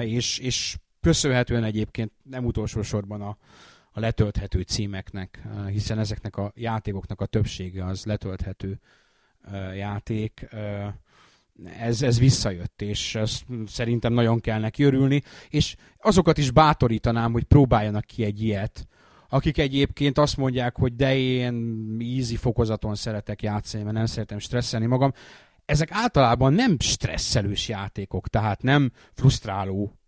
S1: És, és köszönhetően egyébként nem utolsó sorban a, a letölthető címeknek, hiszen ezeknek a játékoknak a többsége az letölthető játék, ez, ez visszajött, és ezt szerintem nagyon kell neki örülni, és azokat is bátorítanám, hogy próbáljanak ki egy ilyet, akik egyébként azt mondják, hogy de én easy fokozaton szeretek játszani, mert nem szeretem stresszelni magam. Ezek általában nem stresszelős játékok, tehát nem frusztráló,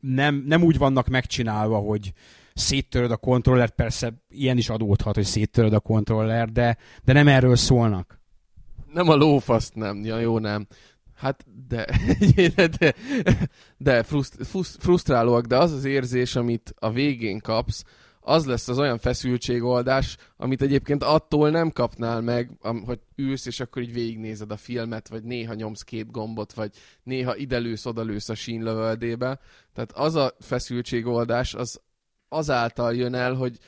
S1: nem, nem úgy vannak megcsinálva, hogy széttöröd a kontroller, persze ilyen is adódhat, hogy széttöröd a kontroller, de, de nem erről szólnak
S2: nem a lófaszt nem, ja, jó nem. Hát, de, de, de fruszt, frusztrálóak, de az az érzés, amit a végén kapsz, az lesz az olyan feszültségoldás, amit egyébként attól nem kapnál meg, hogy ülsz, és akkor így végignézed a filmet, vagy néha nyomsz két gombot, vagy néha idelősz, odalősz a sínlövöldébe. Tehát az a feszültségoldás, az azáltal jön el, hogy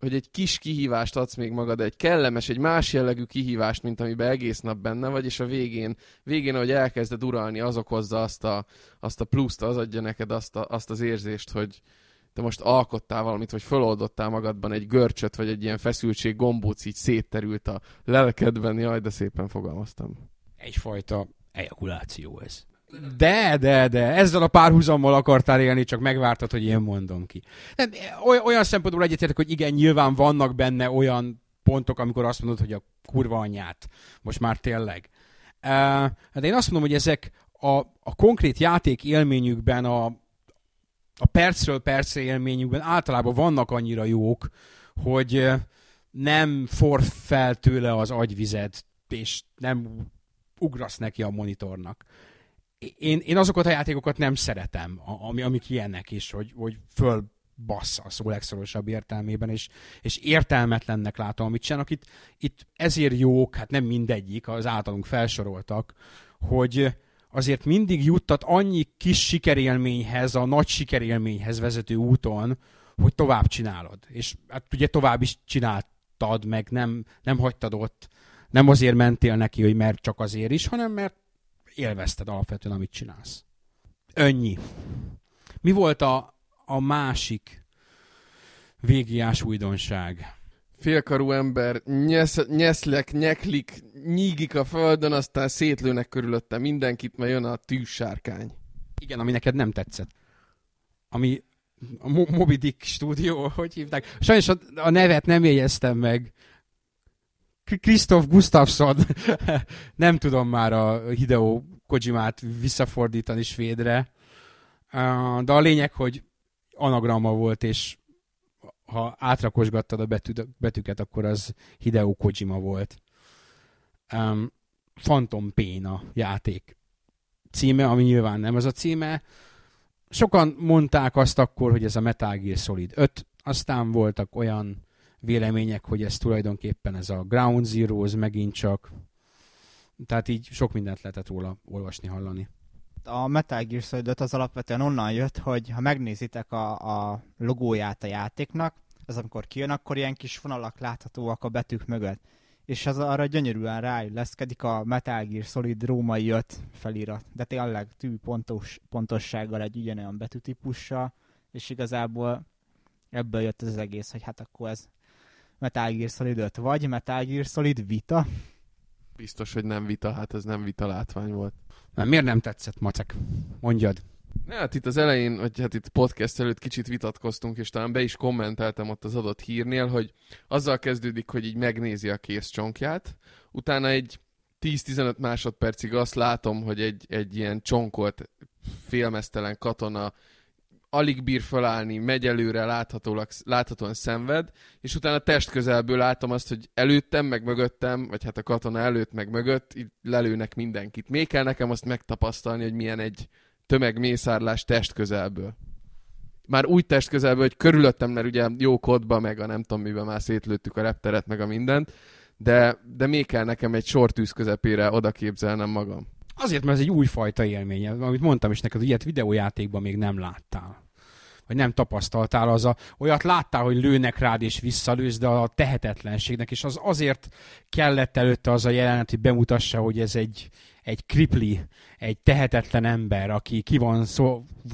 S2: hogy egy kis kihívást adsz még magad, egy kellemes, egy más jellegű kihívást, mint amiben egész nap benne vagy, és a végén, végén ahogy elkezded uralni, az okozza azt a, azt a pluszt, az adja neked azt, a, azt az érzést, hogy te most alkottál valamit, vagy föloldottál magadban egy görcsöt, vagy egy ilyen feszültség gombóc így szétterült a lelkedben, jaj, de szépen fogalmaztam.
S1: Egyfajta ejakuláció ez. De, de, de, ezzel a párhuzammal akartál élni, csak megvártad, hogy én mondom ki. Nem, olyan szempontból egyetértek, hogy igen, nyilván vannak benne olyan pontok, amikor azt mondod, hogy a kurva anyját, most már tényleg. De én azt mondom, hogy ezek a, a konkrét játék élményükben, a, a percről percre élményükben általában vannak annyira jók, hogy nem for fel tőle az agyvized, és nem ugrasz neki a monitornak én, én azokat a játékokat nem szeretem, ami, amik ilyenek is, hogy, hogy föl bassz a szó legszorosabb értelmében, és, és értelmetlennek látom, amit csinálnak. Itt, itt ezért jók, hát nem mindegyik, az általunk felsoroltak, hogy azért mindig juttat annyi kis sikerélményhez, a nagy sikerélményhez vezető úton, hogy tovább csinálod. És hát ugye tovább is csináltad, meg nem, nem hagytad ott, nem azért mentél neki, hogy mert csak azért is, hanem mert élvezted alapvetően, amit csinálsz. Önnyi. Mi volt a, a másik végiás újdonság?
S2: Félkarú ember, nyesz, nyeszlek, nyeklik, nyígik a földön, aztán szétlőnek körülötte mindenkit, mert jön a tűzsárkány.
S1: Igen, ami neked nem tetszett. Ami a Mo- Moby Dick stúdió, hogy hívták. Sajnos a, a nevet nem jegyeztem meg. Christoph Gustafsson, nem tudom már a Hideo Kojimát visszafordítani svédre, de a lényeg, hogy anagramma volt, és ha átrakosgattad a betű, betűket, akkor az Hideo Kojima volt. Um, Phantom Pain a játék címe, ami nyilván nem ez a címe. Sokan mondták azt akkor, hogy ez a Metal Gear Solid 5, aztán voltak olyan vélemények, hogy ez tulajdonképpen ez a Ground Zeroes megint csak. Tehát így sok mindent lehetett róla olvasni, hallani.
S3: A Metal Gear Solid 5 az alapvetően onnan jött, hogy ha megnézitek a, a logóját a játéknak, az amikor kijön, akkor ilyen kis vonalak láthatóak a betűk mögött. És az arra gyönyörűen ráilleszkedik a Metal Gear Solid római 5 felirat. De tényleg tű pontos, pontossággal egy ugyanolyan betűtípussal, és igazából ebből jött az egész, hogy hát akkor ez Metal Gear Solid 5, vagy Metal Gear Solid Vita.
S2: Biztos, hogy nem vita, hát ez nem vita látvány volt.
S1: Nem, miért nem tetszett, Macek? Mondjad.
S2: Ne, hát itt az elején, vagy hát itt podcast előtt kicsit vitatkoztunk, és talán be is kommenteltem ott az adott hírnél, hogy azzal kezdődik, hogy így megnézi a kész csonkját, utána egy 10-15 másodpercig azt látom, hogy egy, egy ilyen csonkolt, félmeztelen katona alig bír felállni, megy előre, láthatólag, láthatóan szenved, és utána test közelből látom azt, hogy előttem, meg mögöttem, vagy hát a katona előtt, meg mögött, így lelőnek mindenkit. Még kell nekem azt megtapasztalni, hogy milyen egy tömegmészárlás test közelből. Már úgy test közelből, hogy körülöttem, mert ugye jó kodba, meg a nem tudom miben már szétlőttük a repteret, meg a mindent, de, de még kell nekem egy sortűz közepére oda képzelnem magam.
S1: Azért, mert ez egy újfajta élmény, amit mondtam is neked, hogy ilyet videójátékban még nem láttál. Vagy nem tapasztaltál, az a, olyat láttál, hogy lőnek rád és visszalősz, de a tehetetlenségnek, és az azért kellett előtte az a jelenet, hogy bemutassa, hogy ez egy, egy kripli, egy tehetetlen ember, aki ki van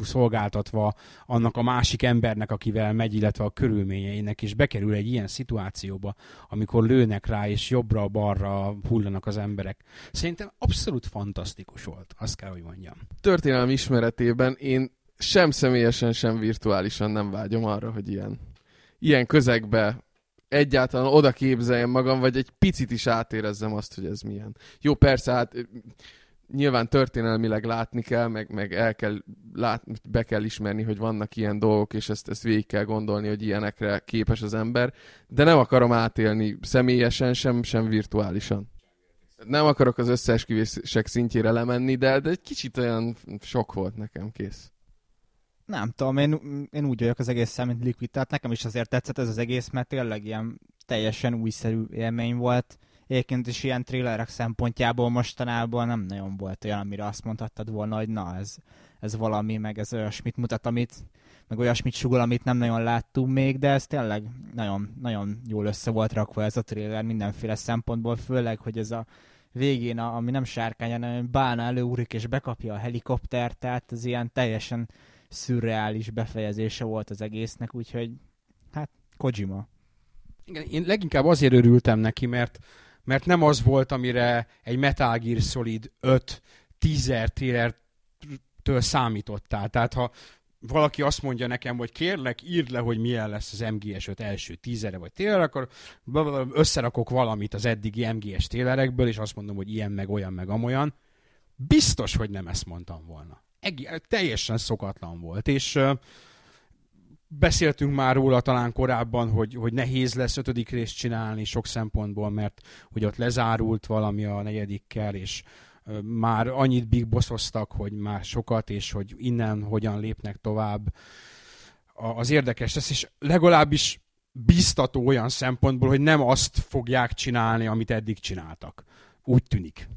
S1: szolgáltatva annak a másik embernek, akivel megy, illetve a körülményeinek, és bekerül egy ilyen szituációba, amikor lőnek rá, és jobbra-balra hullanak az emberek. Szerintem abszolút fantasztikus volt, azt kell, hogy mondjam.
S2: Történelmi ismeretében én sem személyesen, sem virtuálisan nem vágyom arra, hogy ilyen, ilyen közegbe egyáltalán oda képzeljem magam, vagy egy picit is átérezzem azt, hogy ez milyen. Jó, persze, hát nyilván történelmileg látni kell, meg, meg el kell lát, be kell ismerni, hogy vannak ilyen dolgok, és ezt, ezt végig kell gondolni, hogy ilyenekre képes az ember, de nem akarom átélni személyesen, sem, sem virtuálisan. Nem akarok az összeesküvések szintjére lemenni, de, de egy kicsit olyan sok volt nekem, kész.
S3: Nem tudom, én, én úgy vagyok az egész mint Liquid, tehát nekem is azért tetszett ez az egész, mert tényleg ilyen teljesen újszerű élmény volt. Egyébként is ilyen trélerek szempontjából mostanában nem nagyon volt olyan, amire azt mondhattad volna, hogy na, ez, ez valami, meg ez olyasmit mutat, amit, meg olyasmit sugol, amit nem nagyon láttunk még, de ez tényleg nagyon, nagyon jól össze volt rakva ez a tréler mindenféle szempontból, főleg, hogy ez a végén, a, ami nem sárkány, hanem bána előúrik és bekapja a helikoptert, tehát ez ilyen teljesen szürreális befejezése volt az egésznek, úgyhogy hát Kojima.
S1: Igen, én leginkább azért örültem neki, mert, mert nem az volt, amire egy Metal Gear Solid 5 teaser től számítottál. Tehát ha valaki azt mondja nekem, hogy kérlek, írd le, hogy milyen lesz az MGS5 első tízere vagy téler, akkor összerakok valamit az eddigi MGS télerekből, és azt mondom, hogy ilyen, meg olyan, meg amolyan. Biztos, hogy nem ezt mondtam volna eg- teljesen szokatlan volt, és beszéltünk már róla talán korábban, hogy, hogy nehéz lesz ötödik részt csinálni sok szempontból, mert hogy ott lezárult valami a negyedikkel, és már annyit big bosszoztak, hogy már sokat, és hogy innen hogyan lépnek tovább. Az érdekes lesz, és legalábbis biztató olyan szempontból, hogy nem azt fogják csinálni, amit eddig csináltak. Úgy tűnik.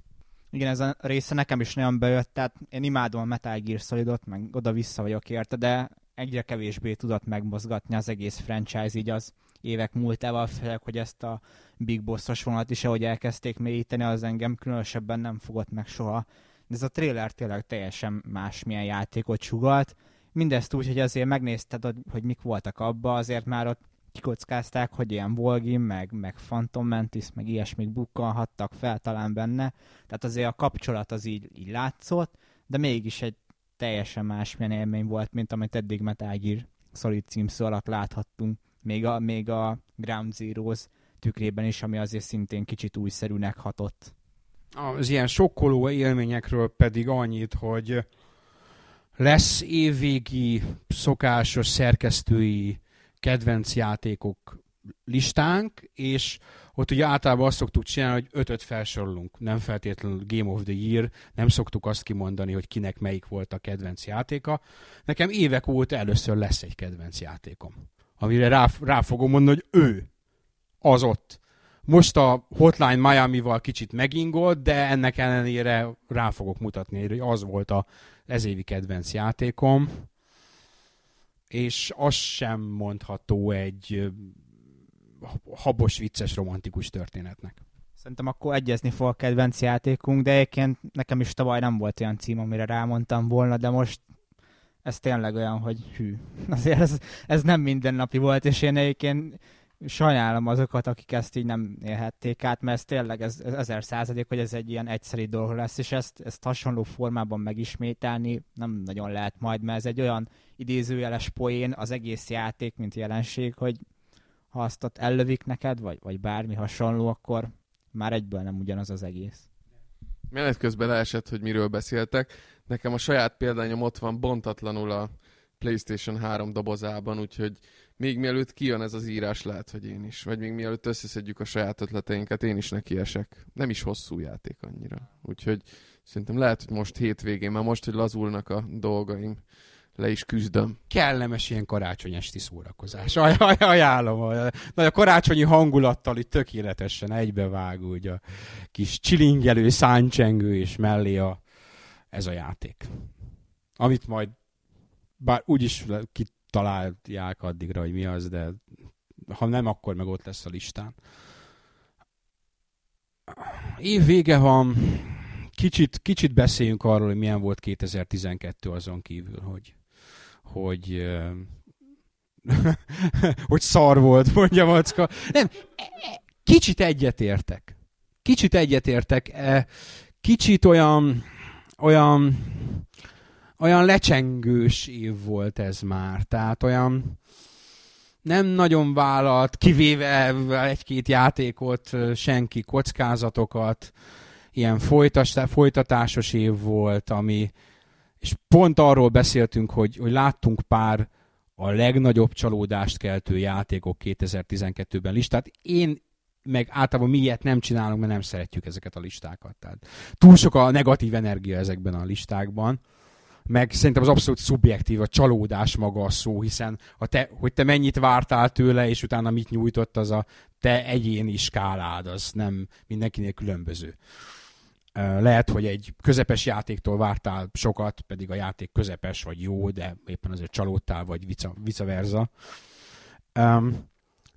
S3: Igen, ez a része nekem is nagyon bejött, tehát én imádom a Metal Gear Solidot, meg oda-vissza vagyok érte, de egyre kevésbé tudott megmozgatni az egész franchise így az évek múltával, főleg, hogy ezt a Big Boss-os vonalat is, ahogy elkezdték mélyíteni, az engem különösebben nem fogott meg soha. De ez a trailer tényleg teljesen másmilyen játékot sugalt. Mindezt úgy, hogy azért megnézted, hogy mik voltak abba, azért már ott kikockázták, hogy ilyen Volgin, meg, meg Phantom Mantis, meg ilyesmik bukkanhattak fel talán benne, tehát azért a kapcsolat az így, így látszott, de mégis egy teljesen másmilyen élmény volt, mint amit eddig Metal Gear Solid címszó alatt láthattunk. Még a, még a Ground Zeroes tükrében is, ami azért szintén kicsit újszerűnek hatott.
S1: Az ilyen sokkoló élményekről pedig annyit, hogy lesz évvégi szokásos szerkesztői kedvenc játékok listánk, és ott ugye általában azt szoktuk csinálni, hogy ötöt felsorolunk, nem feltétlenül Game of the Year, nem szoktuk azt kimondani, hogy kinek melyik volt a kedvenc játéka. Nekem évek óta először lesz egy kedvenc játékom, amire rá, rá fogom mondani, hogy ő, az ott. Most a Hotline Miami-val kicsit megingolt, de ennek ellenére rá fogok mutatni, hogy az volt a ezévi kedvenc játékom, és az sem mondható egy habos, vicces, romantikus történetnek.
S3: Szerintem akkor egyezni fog a kedvenc játékunk, de egyébként nekem is tavaly nem volt olyan cím, amire rámondtam volna, de most ez tényleg olyan, hogy hű. Azért ez, ez nem mindennapi volt, és én egyébként sajnálom azokat, akik ezt így nem élhették át, mert ez tényleg ez, ez ezer százalék, hogy ez egy ilyen egyszerű dolog lesz, és ezt, ezt hasonló formában megismételni nem nagyon lehet majd, mert ez egy olyan idézőjeles poén az egész játék, mint jelenség, hogy ha azt ott ellövik neked, vagy, vagy bármi hasonló, akkor már egyből nem ugyanaz az egész.
S2: Menet közben leesett, hogy miről beszéltek. Nekem a saját példányom ott van bontatlanul a PlayStation 3 dobozában, úgyhogy még mielőtt kijön ez az írás, lehet, hogy én is. Vagy még mielőtt összeszedjük a saját ötleteinket, én is nekiesek. Nem is hosszú játék annyira. Úgyhogy szerintem lehet, hogy most hétvégén, már most, hogy lazulnak a dolgaim, le is küzdöm.
S1: Kellemes ilyen karácsony esti szórakozás. Aj, aj, ajánlom. Na, a karácsonyi hangulattal itt tökéletesen egybevág, úgy a kis csilingelő, száncsengő és mellé a, ez a játék. Amit majd bár úgyis kitalálják addigra, hogy mi az, de ha nem, akkor meg ott lesz a listán. Év vége van, kicsit, kicsit beszéljünk arról, hogy milyen volt 2012 azon kívül, hogy hogy hogy szar volt, mondja Macka. Nem, kicsit egyetértek. Kicsit egyetértek. E, kicsit olyan, olyan, olyan lecsengős év volt ez már. Tehát olyan nem nagyon vállalt, kivéve egy-két játékot, senki kockázatokat. Ilyen folytatásos év volt, ami, és pont arról beszéltünk, hogy, hogy láttunk pár a legnagyobb csalódást keltő játékok 2012-ben listát. Én meg általában mi ilyet nem csinálunk, mert nem szeretjük ezeket a listákat. Tehát túl sok a negatív energia ezekben a listákban, meg szerintem az abszolút szubjektív, a csalódás maga a szó, hiszen a te, hogy te mennyit vártál tőle, és utána mit nyújtott, az a te egyéni skálád, az nem mindenkinél különböző. Lehet, hogy egy közepes játéktól vártál sokat, pedig a játék közepes vagy jó, de éppen azért csalódtál, vagy vice, vice versa.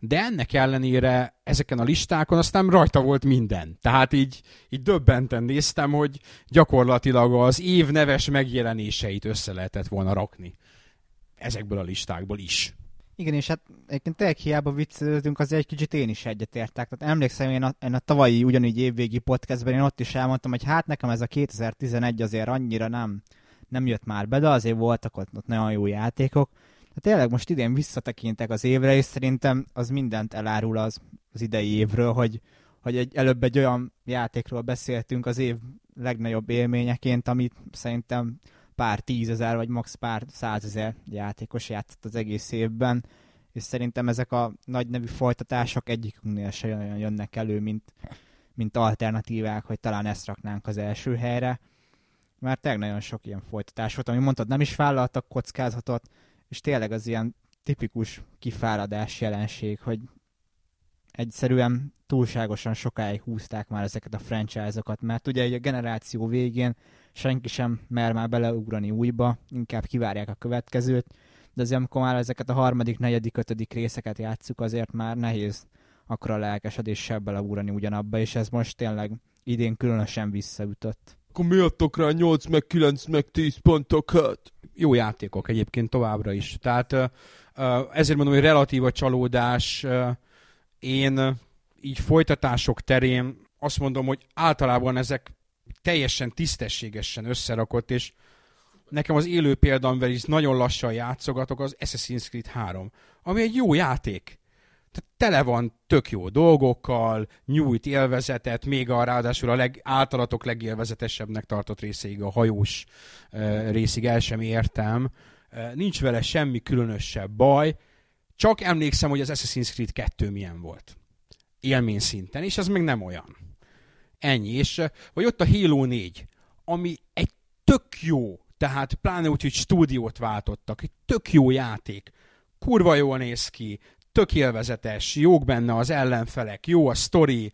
S1: De ennek ellenére ezeken a listákon aztán rajta volt minden. Tehát így, így döbbenten néztem, hogy gyakorlatilag az év neves megjelenéseit össze lehetett volna rakni. Ezekből a listákból is.
S3: Igen, és hát egyébként tényleg hiába viccelődünk, azért egy kicsit én is egyetértek. Tehát emlékszem, én a, én a tavalyi ugyanígy évvégi podcastben én ott is elmondtam, hogy hát nekem ez a 2011 azért annyira nem, nem jött már be, de azért voltak ott, ott nagyon jó játékok. De tényleg most idén visszatekintek az évre, és szerintem az mindent elárul az, az idei évről, hogy, hogy egy, előbb egy olyan játékról beszéltünk az év legnagyobb élményeként, amit szerintem pár tízezer, vagy max. pár százezer játékos játszott az egész évben, és szerintem ezek a nagy nevű folytatások egyikünknél se olyan jönnek elő, mint, mint alternatívák, hogy talán ezt raknánk az első helyre, mert tényleg nagyon sok ilyen folytatás volt, ami mondtad, nem is vállaltak kockázatot, és tényleg az ilyen tipikus kifáradás jelenség, hogy egyszerűen túlságosan sokáig húzták már ezeket a franchise-okat, mert ugye a generáció végén senki sem mer már beleugrani újba, inkább kivárják a következőt, de azért amikor már ezeket a harmadik, negyedik, ötödik részeket játszuk, azért már nehéz akkor a lelkesedéssel beleugrani ugyanabba, és ez most tényleg idén különösen visszaütött.
S2: Akkor mi adtok rá 8 meg 9 meg 10 pontokat?
S1: Jó játékok egyébként továbbra is. Tehát ezért mondom, hogy relatív a csalódás. Én így folytatások terén azt mondom, hogy általában ezek teljesen tisztességesen összerakott, és nekem az élő példa, amivel is nagyon lassan játszogatok, az Assassin's Creed 3, ami egy jó játék. Tehát tele van tök jó dolgokkal, nyújt élvezetet, még a ráadásul a leg, általatok legélvezetesebbnek tartott részéig, a hajós uh, részig el sem értem. Uh, nincs vele semmi különösebb baj, csak emlékszem, hogy az Assassin's Creed 2 milyen volt. Élmény szinten, és ez még nem olyan. Ennyi. És vagy ott a Halo 4, ami egy tök jó, tehát pláne úgy, hogy stúdiót váltottak, egy tök jó játék, kurva jól néz ki, tök élvezetes, jók benne az ellenfelek, jó a sztori,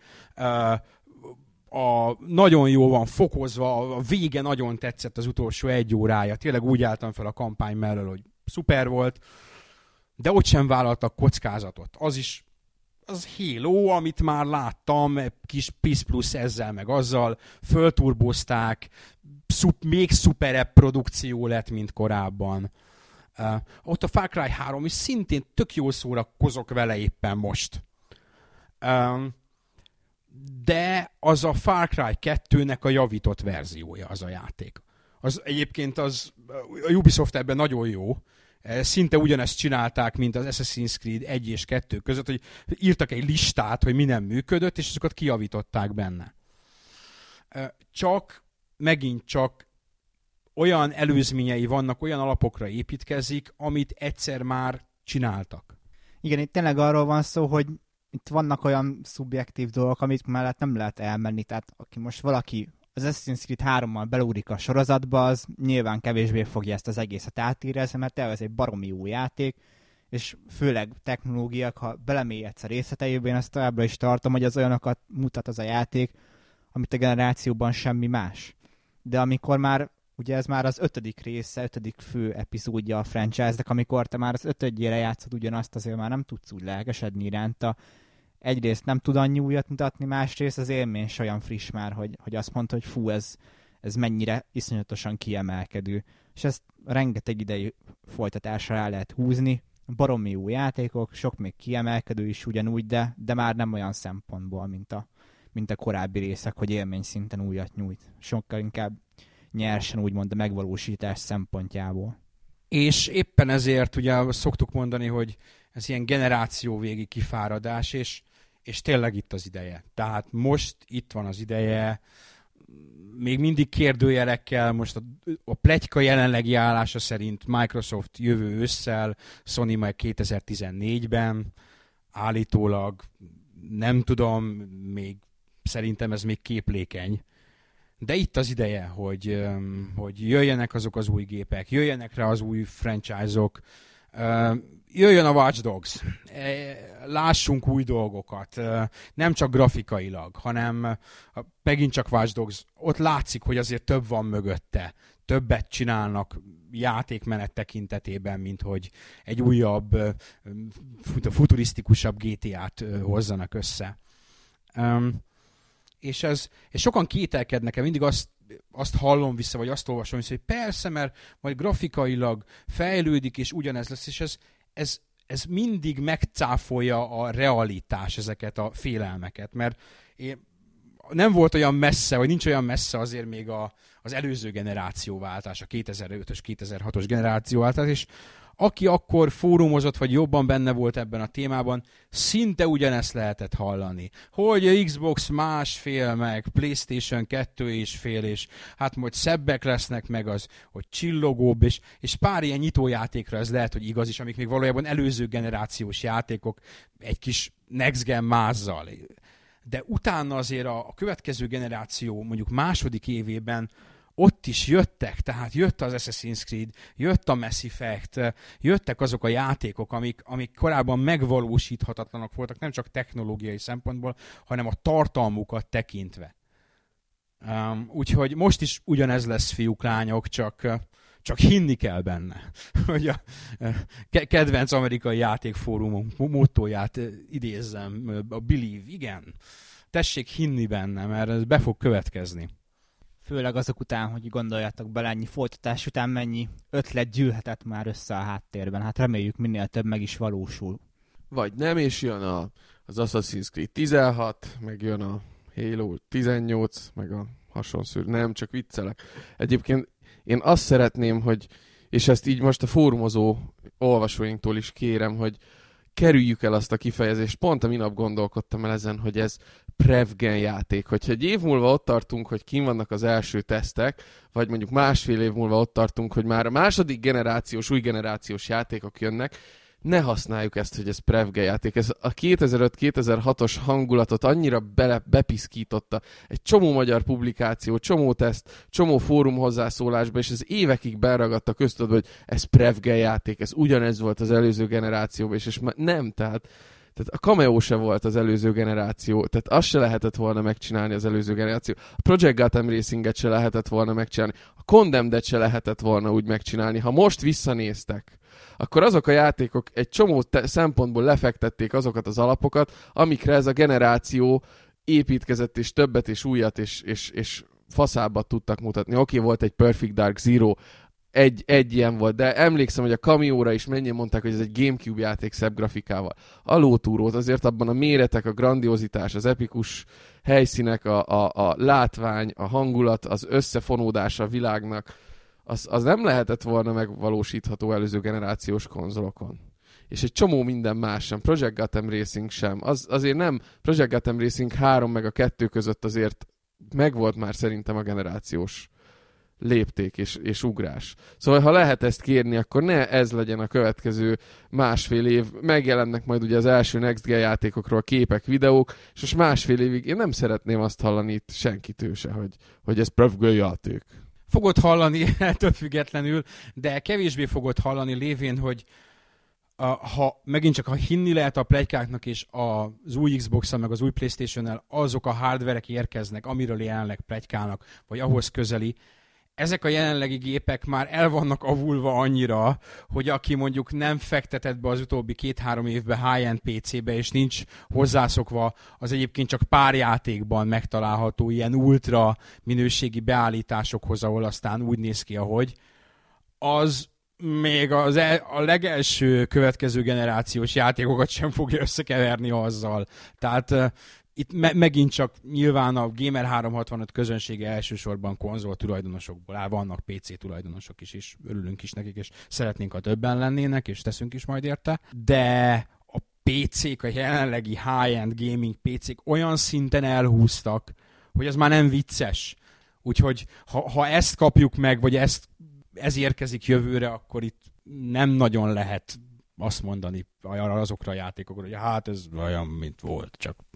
S1: a, nagyon jó van fokozva, a vége nagyon tetszett az utolsó egy órája. Tényleg úgy álltam fel a kampány mellől, hogy szuper volt, de ott sem vállaltak kockázatot. Az is az Halo, amit már láttam, kis PIS plusz ezzel meg azzal, fölturbozták, szup, még szuperebb produkció lett, mint korábban. Uh, ott a Far Cry 3 is szintén tök jól szórakozok vele éppen most. Um, de az a Far Cry 2-nek a javított verziója az a játék. Az egyébként az, a Ubisoft ebben nagyon jó, szinte ugyanezt csinálták, mint az Assassin's Creed 1 és 2 között, hogy írtak egy listát, hogy mi nem működött, és azokat kiavították benne. Csak, megint csak olyan előzményei vannak, olyan alapokra építkezik, amit egyszer már csináltak.
S3: Igen, itt tényleg arról van szó, hogy itt vannak olyan szubjektív dolgok, amit mellett nem lehet elmenni. Tehát aki most valaki az Assassin's Creed 3-mal belúrik a sorozatba, az nyilván kevésbé fogja ezt az egészet átírezni, mert ez egy baromi jó játék, és főleg technológiák, ha belemélyedsz a részleteiben, azt továbbra is tartom, hogy az olyanokat mutat az a játék, amit a generációban semmi más. De amikor már, ugye ez már az ötödik része, ötödik fő epizódja a franchise-nek, amikor te már az ötödjére játszod ugyanazt, azért már nem tudsz úgy lelkesedni iránta, egyrészt nem tud annyi újat mutatni, másrészt az élmény is olyan friss már, hogy, hogy azt mondta, hogy fú, ez, ez mennyire iszonyatosan kiemelkedő. És ezt rengeteg idei folytatásra rá lehet húzni. Baromi jó játékok, sok még kiemelkedő is ugyanúgy, de, de már nem olyan szempontból, mint a, mint a korábbi részek, hogy élmény szinten újat nyújt. Sokkal inkább nyersen úgymond a megvalósítás szempontjából.
S1: És éppen ezért ugye szoktuk mondani, hogy ez ilyen generáció végi kifáradás, és és tényleg itt az ideje. Tehát most itt van az ideje, még mindig kérdőjelekkel, most a, a pletyka jelenlegi állása szerint Microsoft jövő ősszel, Sony majd 2014-ben, állítólag nem tudom, még szerintem ez még képlékeny. De itt az ideje, hogy, hogy jöjjenek azok az új gépek, jöjjenek rá az új franchise-ok, jöjjön a Watch Dogs, e, lássunk új dolgokat, nem csak grafikailag, hanem megint csak Watch Dogs, ott látszik, hogy azért több van mögötte, többet csinálnak játékmenet tekintetében, mint hogy egy újabb, futurisztikusabb GTA-t hozzanak össze. És, ez, és sokan kételkednek el, mindig azt azt hallom vissza, vagy azt olvasom vissza, hogy persze, mert majd grafikailag fejlődik, és ugyanez lesz, és ez, ez, ez mindig megcáfolja a realitás ezeket a félelmeket, mert én, nem volt olyan messze, vagy nincs olyan messze azért még a, az előző generációváltás, a 2005-ös, 2006-os generációváltás, és aki akkor fórumozott, vagy jobban benne volt ebben a témában, szinte ugyanezt lehetett hallani. Hogy a Xbox másfél, meg Playstation kettő és fél, és hát majd szebbek lesznek, meg az, hogy csillogóbb, és, és pár ilyen nyitójátékra ez lehet, hogy igaz is, amik még valójában előző generációs játékok egy kis next gen mázzal. De utána azért a, a következő generáció mondjuk második évében ott is jöttek, tehát jött az Assassin's Creed, jött a Mass Effect, jöttek azok a játékok, amik, amik korábban megvalósíthatatlanak voltak, nem csak technológiai szempontból, hanem a tartalmukat tekintve. Um, úgyhogy most is ugyanez lesz fiúk, lányok, csak, csak hinni kell benne. hogy a kedvenc amerikai játékfórumunk mottóját idézzem, a Believe, igen. Tessék hinni benne, mert ez be fog következni
S3: főleg azok után, hogy gondoljatok bele, ennyi folytatás után mennyi ötlet gyűlhetett már össze a háttérben. Hát reméljük minél több meg is valósul.
S2: Vagy nem, és jön a, az Assassin's Creed 16, meg jön a Halo 18, meg a hasonszűr. Nem, csak viccelek. Egyébként én azt szeretném, hogy, és ezt így most a fórumozó olvasóinktól is kérem, hogy kerüljük el azt a kifejezést. Pont a minap gondolkodtam el ezen, hogy ez Prevgen játék. Hogyha egy év múlva ott tartunk, hogy kim vannak az első tesztek, vagy mondjuk másfél év múlva ott tartunk, hogy már a második generációs, új generációs játékok jönnek, ne használjuk ezt, hogy ez Prevge játék. Ez a 2005-2006-os hangulatot annyira bele, bepiszkította. Egy csomó magyar publikáció, csomó teszt, csomó fórum hozzászólásba, és ez évekig beragadt a köztudatba, hogy ez Prevge játék, ez ugyanez volt az előző generációban, és, és nem, tehát tehát a Cameo se volt az előző generáció, tehát azt se lehetett volna megcsinálni az előző generáció. A Project Gotham Racinget se lehetett volna megcsinálni. A Condemned-et se lehetett volna úgy megcsinálni. Ha most visszanéztek, akkor azok a játékok egy csomó te- szempontból lefektették azokat az alapokat, amikre ez a generáció építkezett, és többet, és újat, és, és, és faszábbat tudtak mutatni. Oké, okay, volt egy Perfect Dark Zero, egy, egy ilyen volt, de emlékszem, hogy a Kamióra is mennyien mondták, hogy ez egy Gamecube játék szebb grafikával. A lótúrót azért abban a méretek, a grandiozitás, az epikus helyszínek, a, a, a látvány, a hangulat, az összefonódása a világnak, az, az nem lehetett volna megvalósítható előző generációs konzolokon. És egy csomó minden más sem. Project Gotham Racing sem. Az, azért nem. Project Gotham Racing 3 meg a 2 között azért megvolt már szerintem a generációs lépték és, és ugrás. Szóval ha lehet ezt kérni, akkor ne ez legyen a következő másfél év. Megjelennek majd ugye az első Next Gen játékokról képek, videók, és most másfél évig én nem szeretném azt hallani itt senkitől se, hogy, hogy ez Prövgő játék.
S1: Fogod hallani ettől függetlenül, de kevésbé fogod hallani lévén, hogy a, ha megint csak ha hinni lehet a plegykáknak és az új xbox meg az új playstation azok a hardverek érkeznek, amiről jelenleg plegykálnak, vagy ahhoz közeli, ezek a jelenlegi gépek már el vannak avulva annyira, hogy aki mondjuk nem fektetett be az utóbbi két-három évben high-end PC-be, és nincs hozzászokva az egyébként csak pár játékban megtalálható ilyen ultra minőségi beállításokhoz, ahol aztán úgy néz ki, ahogy, az még az el, a legelső következő generációs játékokat sem fogja összekeverni azzal. Tehát itt me- megint csak nyilván a Gamer 365 közönsége elsősorban konzol tulajdonosokból áll, vannak PC tulajdonosok is, és örülünk is nekik, és szeretnénk, ha többen lennének, és teszünk is majd érte, de a PC-k, a jelenlegi high-end gaming PC-k olyan szinten elhúztak, hogy az már nem vicces. Úgyhogy ha, ha ezt kapjuk meg, vagy ezt, ez érkezik jövőre, akkor itt nem nagyon lehet azt mondani azokra a játékokra, hogy hát ez olyan, mint volt, csak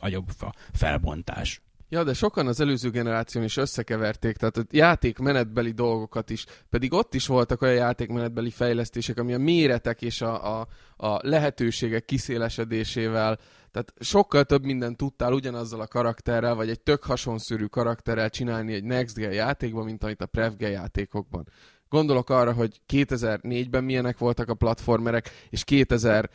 S1: nagyobb a felbontás.
S2: Ja, de sokan az előző generáción is összekeverték, tehát a játékmenetbeli dolgokat is, pedig ott is voltak olyan játékmenetbeli fejlesztések, ami a méretek és a, a, a lehetőségek kiszélesedésével, tehát sokkal több mindent tudtál ugyanazzal a karakterrel, vagy egy tök hasonszörű karakterrel csinálni egy Next Gen játékban, mint amit a Prevge játékokban. Gondolok arra, hogy 2004-ben milyenek voltak a platformerek, és 2000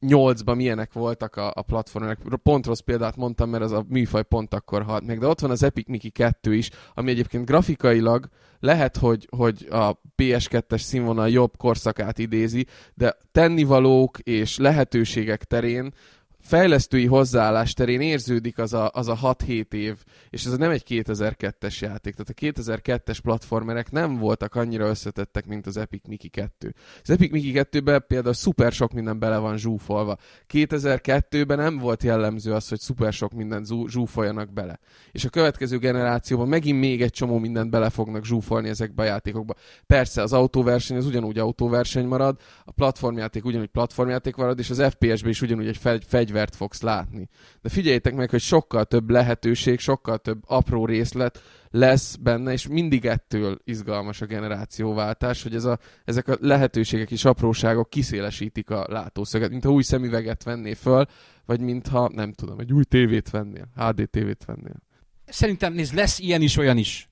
S2: 2008-ban milyenek voltak a, a platformok. Pont rossz példát mondtam, mert az a műfaj pont akkor halt meg. De ott van az Epic Mickey 2 is, ami egyébként grafikailag lehet, hogy, hogy a PS2-es színvonal jobb korszakát idézi, de tennivalók és lehetőségek terén fejlesztői hozzáállás terén érződik az a, az a 6-7 év, és ez nem egy 2002-es játék. Tehát a 2002-es platformerek nem voltak annyira összetettek, mint az Epic Mickey 2. Az Epic Mickey 2-ben például szuper sok minden bele van zsúfolva. 2002-ben nem volt jellemző az, hogy szuper sok mindent zsúfoljanak bele. És a következő generációban megint még egy csomó mindent bele fognak zsúfolni ezekbe a játékokba. Persze az autóverseny az ugyanúgy autóverseny marad, a platformjáték ugyanúgy platformjáték marad, és az FPS-ben is ugyanúgy egy fegyver fegyvert fogsz látni. De figyeljétek meg, hogy sokkal több lehetőség, sokkal több apró részlet lesz benne, és mindig ettől izgalmas a generációváltás, hogy ez a, ezek a lehetőségek és apróságok kiszélesítik a látószöget, mint ha új szemüveget vennél föl, vagy mintha, nem tudom, egy új tévét vennél, HD tévét vennél.
S1: Szerintem nézd, lesz ilyen is, olyan is.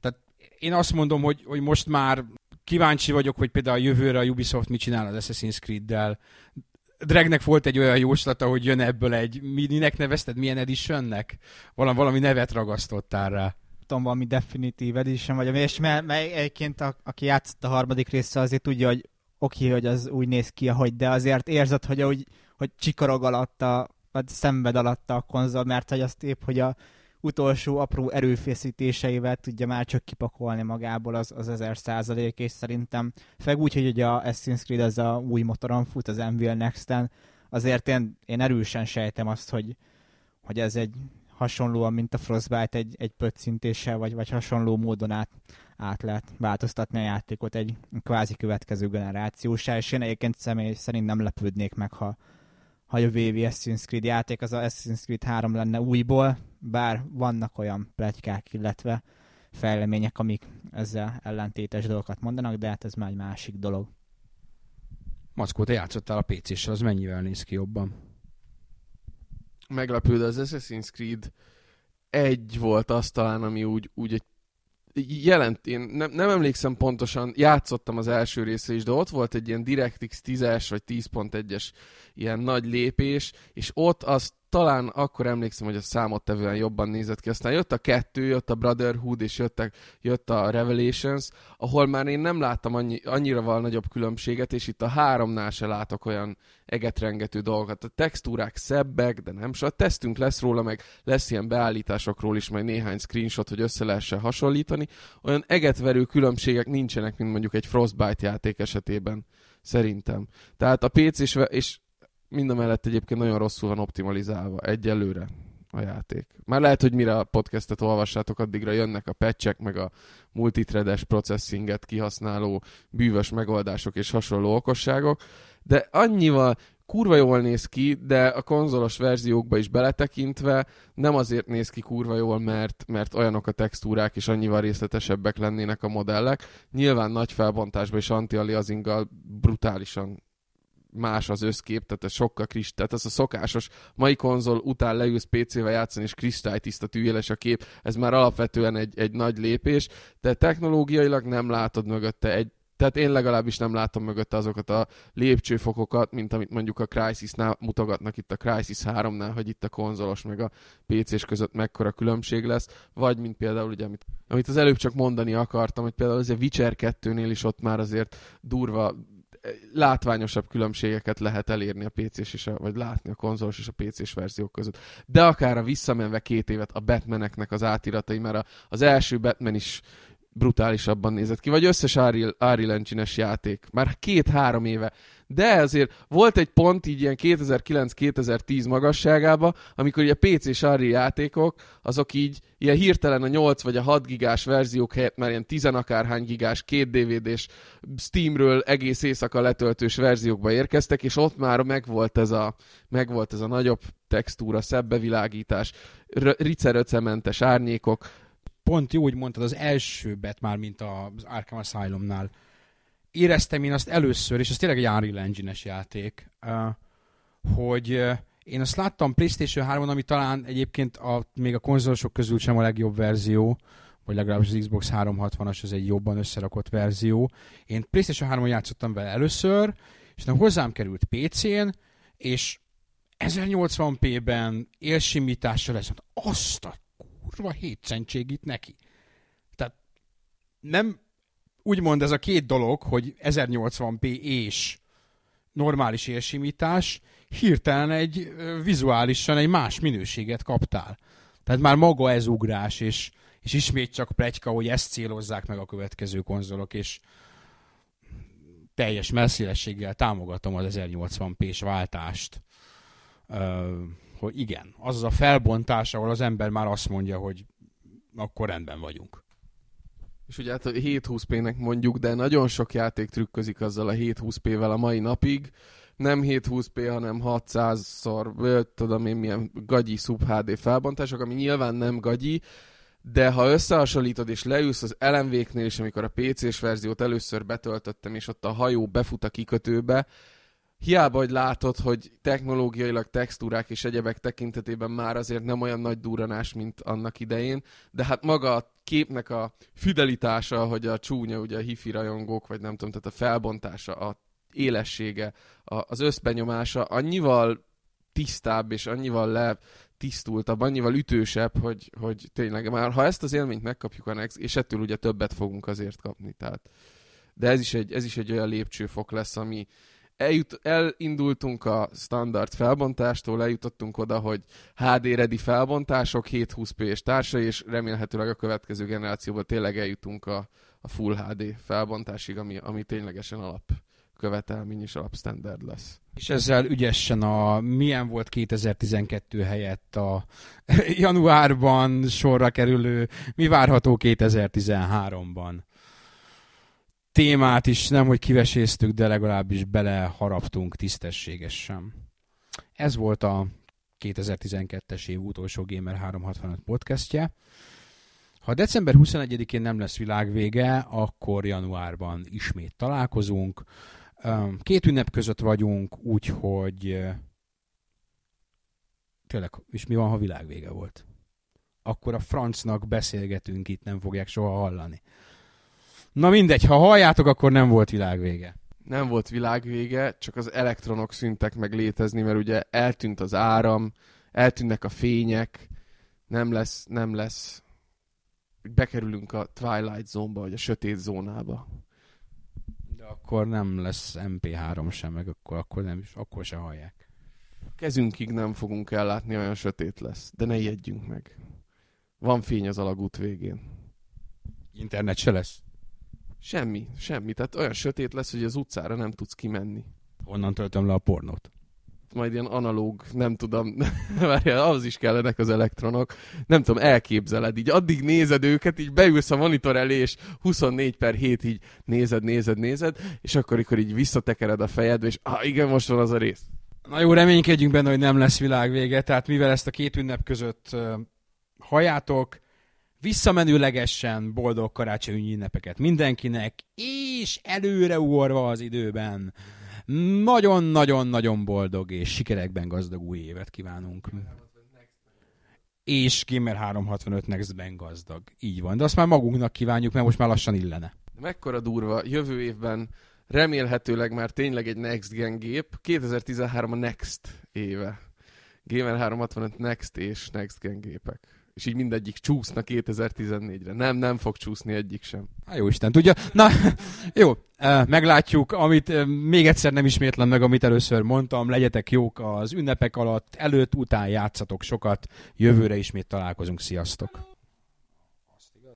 S1: Tehát én azt mondom, hogy, hogy most már kíváncsi vagyok, hogy például a jövőre a Ubisoft mit csinál az Assassin's Creed-del. Dregnek volt egy olyan jóslata, hogy jön ebből egy, minek nevezted, milyen editionnek? Valami, valami nevet ragasztottál rá.
S3: Tudom, valami Definitive Edition, vagy és mert, mert egyébként a, aki játszott a harmadik része, azért tudja, hogy oké, okay, hogy az úgy néz ki, ahogy, de azért érzed, hogy, hogy, hogy csikorog alatta, vagy szenved alatta a konzol, mert hogy azt épp, hogy a utolsó apró erőfeszítéseivel tudja már csak kipakolni magából az, az 1000 százalék, és szerintem feg úgy, hogy ugye a Assassin's Creed az a új motoron fut, az Envil Next-en, azért én, én erősen sejtem azt, hogy, hogy ez egy hasonlóan, mint a Frostbite egy, egy pöccintéssel, vagy, vagy hasonló módon át, át lehet változtatni a játékot egy kvázi következő generációsá, és én egyébként személy szerint nem lepődnék meg, ha, ha a VV Assassin's Creed játék az a Assassin's Creed 3 lenne újból, bár vannak olyan pletykák, illetve fejlemények, amik ezzel ellentétes dolgokat mondanak, de hát ez már egy másik dolog.
S1: Mackó, te játszottál a PC-sel, az mennyivel néz ki jobban?
S2: Meglepő, de az Assassin's Creed egy volt az talán, ami úgy, úgy egy jelent, én nem, nem emlékszem pontosan, játszottam az első része is, de ott volt egy ilyen DirectX 10-es vagy 10.1-es ilyen nagy lépés, és ott azt talán akkor emlékszem, hogy a számottevően jobban nézett ki. Aztán jött a kettő, jött a Brotherhood, és jöttek, jött a Revelations, ahol már én nem láttam annyi, annyira val nagyobb különbséget, és itt a háromnál se látok olyan egetrengető dolgokat. A textúrák szebbek, de nem. A tesztünk lesz róla, meg lesz ilyen beállításokról is, majd néhány screenshot, hogy össze lehessen hasonlítani. Olyan egetverő különbségek nincsenek, mint mondjuk egy Frostbite játék esetében. Szerintem. Tehát a PC és, és mind a mellett egyébként nagyon rosszul van optimalizálva egyelőre a játék. Már lehet, hogy mire a podcastet olvassátok, addigra jönnek a patchek, meg a multithreades processinget kihasználó bűvös megoldások és hasonló okosságok, de annyival kurva jól néz ki, de a konzolos verziókba is beletekintve nem azért néz ki kurva jól, mert, mert olyanok a textúrák és annyival részletesebbek lennének a modellek. Nyilván nagy felbontásban és anti-aliasinggal brutálisan más az összkép, tehát ez sokkal kristály, tehát ez a szokásos mai konzol után leülsz PC-vel játszani, és kristálytiszta tűjeles a kép, ez már alapvetően egy, egy nagy lépés, de technológiailag nem látod mögötte egy, tehát én legalábbis nem látom mögötte azokat a lépcsőfokokat, mint amit mondjuk a Crysis-nál mutogatnak itt a Crysis 3-nál, hogy itt a konzolos meg a PC-s között mekkora különbség lesz, vagy mint például ugye, amit, amit az előbb csak mondani akartam, hogy például az a Witcher 2-nél is ott már azért durva látványosabb különbségeket lehet elérni a PC-s és a, vagy látni a konzolos és a PC-s verziók között. De akár a visszamenve két évet a Batmaneknek az átiratai, mert az első Batman is brutálisabban nézett ki, vagy összes Ari Lencsines játék. Már két-három éve de azért volt egy pont így ilyen 2009-2010 magasságába, amikor ugye PC és Ari játékok, azok így ilyen hirtelen a 8 vagy a 6 gigás verziók helyett már ilyen 10 akárhány gigás, két DVD-s Steamről egész éjszaka letöltős verziókba érkeztek, és ott már megvolt ez a, megvolt ez a nagyobb textúra, szebb bevilágítás, riceröcementes árnyékok,
S1: pont jó, hogy mondtad, az első bet már, mint az Arkham Asylumnál éreztem én azt először, és ez tényleg egy Unreal Engine-es játék, hogy én azt láttam PlayStation 3-on, ami talán egyébként a, még a konzolosok közül sem a legjobb verzió, vagy legalábbis az Xbox 360-as az egy jobban összerakott verzió. Én PlayStation 3-on játszottam vele először, és nem hozzám került PC-n, és 1080p-ben élsimítással lesz, azt a kurva hétszentségit neki. Tehát nem úgymond ez a két dolog, hogy 1080p és normális élsimítás, hirtelen egy vizuálisan egy más minőséget kaptál. Tehát már maga ez ugrás, és, és ismét csak plegyka, hogy ezt célozzák meg a következő konzolok, és teljes messzélességgel támogatom az 1080p-s váltást. Uh, hogy igen, az az a felbontás, ahol az ember már azt mondja, hogy akkor rendben vagyunk.
S2: És ugye hát 720p-nek mondjuk, de nagyon sok játék trükközik azzal a 720p-vel a mai napig. Nem 720p, hanem 600-szor, tudom én milyen gagyi sub HD felbontások, ami nyilván nem gagyi, de ha összehasonlítod és leülsz az LMV-knél is, amikor a PC-s verziót először betöltöttem, és ott a hajó befut a kikötőbe, hiába, hogy látod, hogy technológiailag textúrák és egyebek tekintetében már azért nem olyan nagy duranás, mint annak idején, de hát maga a képnek a fidelitása, hogy a csúnya, ugye a hifi rajongók, vagy nem tudom, tehát a felbontása, a élessége, a, az összbenyomása annyival tisztább és annyival le tisztultabb, annyival ütősebb, hogy, hogy tényleg már ha ezt az élményt megkapjuk és ettől ugye többet fogunk azért kapni, tehát. De ez is egy, ez is egy olyan lépcsőfok lesz, ami, eljut, elindultunk a standard felbontástól, eljutottunk oda, hogy HD ready felbontások, 720p és társai, és remélhetőleg a következő generációban tényleg eljutunk a, a Full HD felbontásig, ami, ami ténylegesen alap követelmény és alapstandard lesz.
S1: És ezzel ügyesen a milyen volt 2012 helyett a januárban sorra kerülő, mi várható 2013-ban témát is nem, hogy kiveséztük, de legalábbis beleharaptunk tisztességesen. Ez volt a 2012-es év utolsó Gamer 365 podcastje. Ha december 21-én nem lesz világvége, akkor januárban ismét találkozunk. Két ünnep között vagyunk, úgyhogy tényleg, és mi van, ha világvége volt? Akkor a francnak beszélgetünk itt, nem fogják soha hallani. Na mindegy, ha halljátok, akkor nem volt világvége.
S2: Nem volt világvége, csak az elektronok szüntek meg létezni, mert ugye eltűnt az áram, eltűnnek a fények, nem lesz, nem lesz, bekerülünk a Twilight Zone-ba, vagy a sötét zónába.
S1: De akkor nem lesz MP3 sem, meg akkor, akkor, nem, akkor se hallják.
S2: A kezünkig nem fogunk ellátni, olyan sötét lesz. De ne ijedjünk meg. Van fény az alagút végén.
S1: Internet se lesz.
S2: Semmi, semmi. Tehát olyan sötét lesz, hogy az utcára nem tudsz kimenni.
S1: Onnan töltöm le a pornót.
S2: Majd ilyen analóg, nem tudom, várjál, az is kellenek az elektronok. Nem tudom, elképzeled, így addig nézed őket, így beülsz a monitor elé, és 24 per 7 így nézed, nézed, nézed, és akkor, akkor így visszatekered a fejedbe, és ah, igen, most van az a rész.
S1: Na jó, reménykedjünk benne, hogy nem lesz világvége, tehát mivel ezt a két ünnep között uh, hajátok, visszamenőlegesen boldog karácsonyi ünnepeket mindenkinek, és előre ugorva az időben nagyon-nagyon-nagyon boldog és sikerekben gazdag új évet kívánunk. És Gamer 365 Nextben gazdag. Így van, de azt már magunknak kívánjuk, mert most már lassan illene.
S2: Mekkora durva, jövő évben remélhetőleg már tényleg egy Next Gen gép. 2013 a Next éve. Gamer 365 Next és Next Gen gépek és így mindegyik csúszna 2014-re. Nem, nem fog csúszni egyik sem.
S1: Há, jó Isten, tudja. Na, jó, meglátjuk, amit még egyszer nem ismétlem meg, amit először mondtam, legyetek jók az ünnepek alatt, előtt, után játszatok sokat, jövőre ismét találkozunk, sziasztok!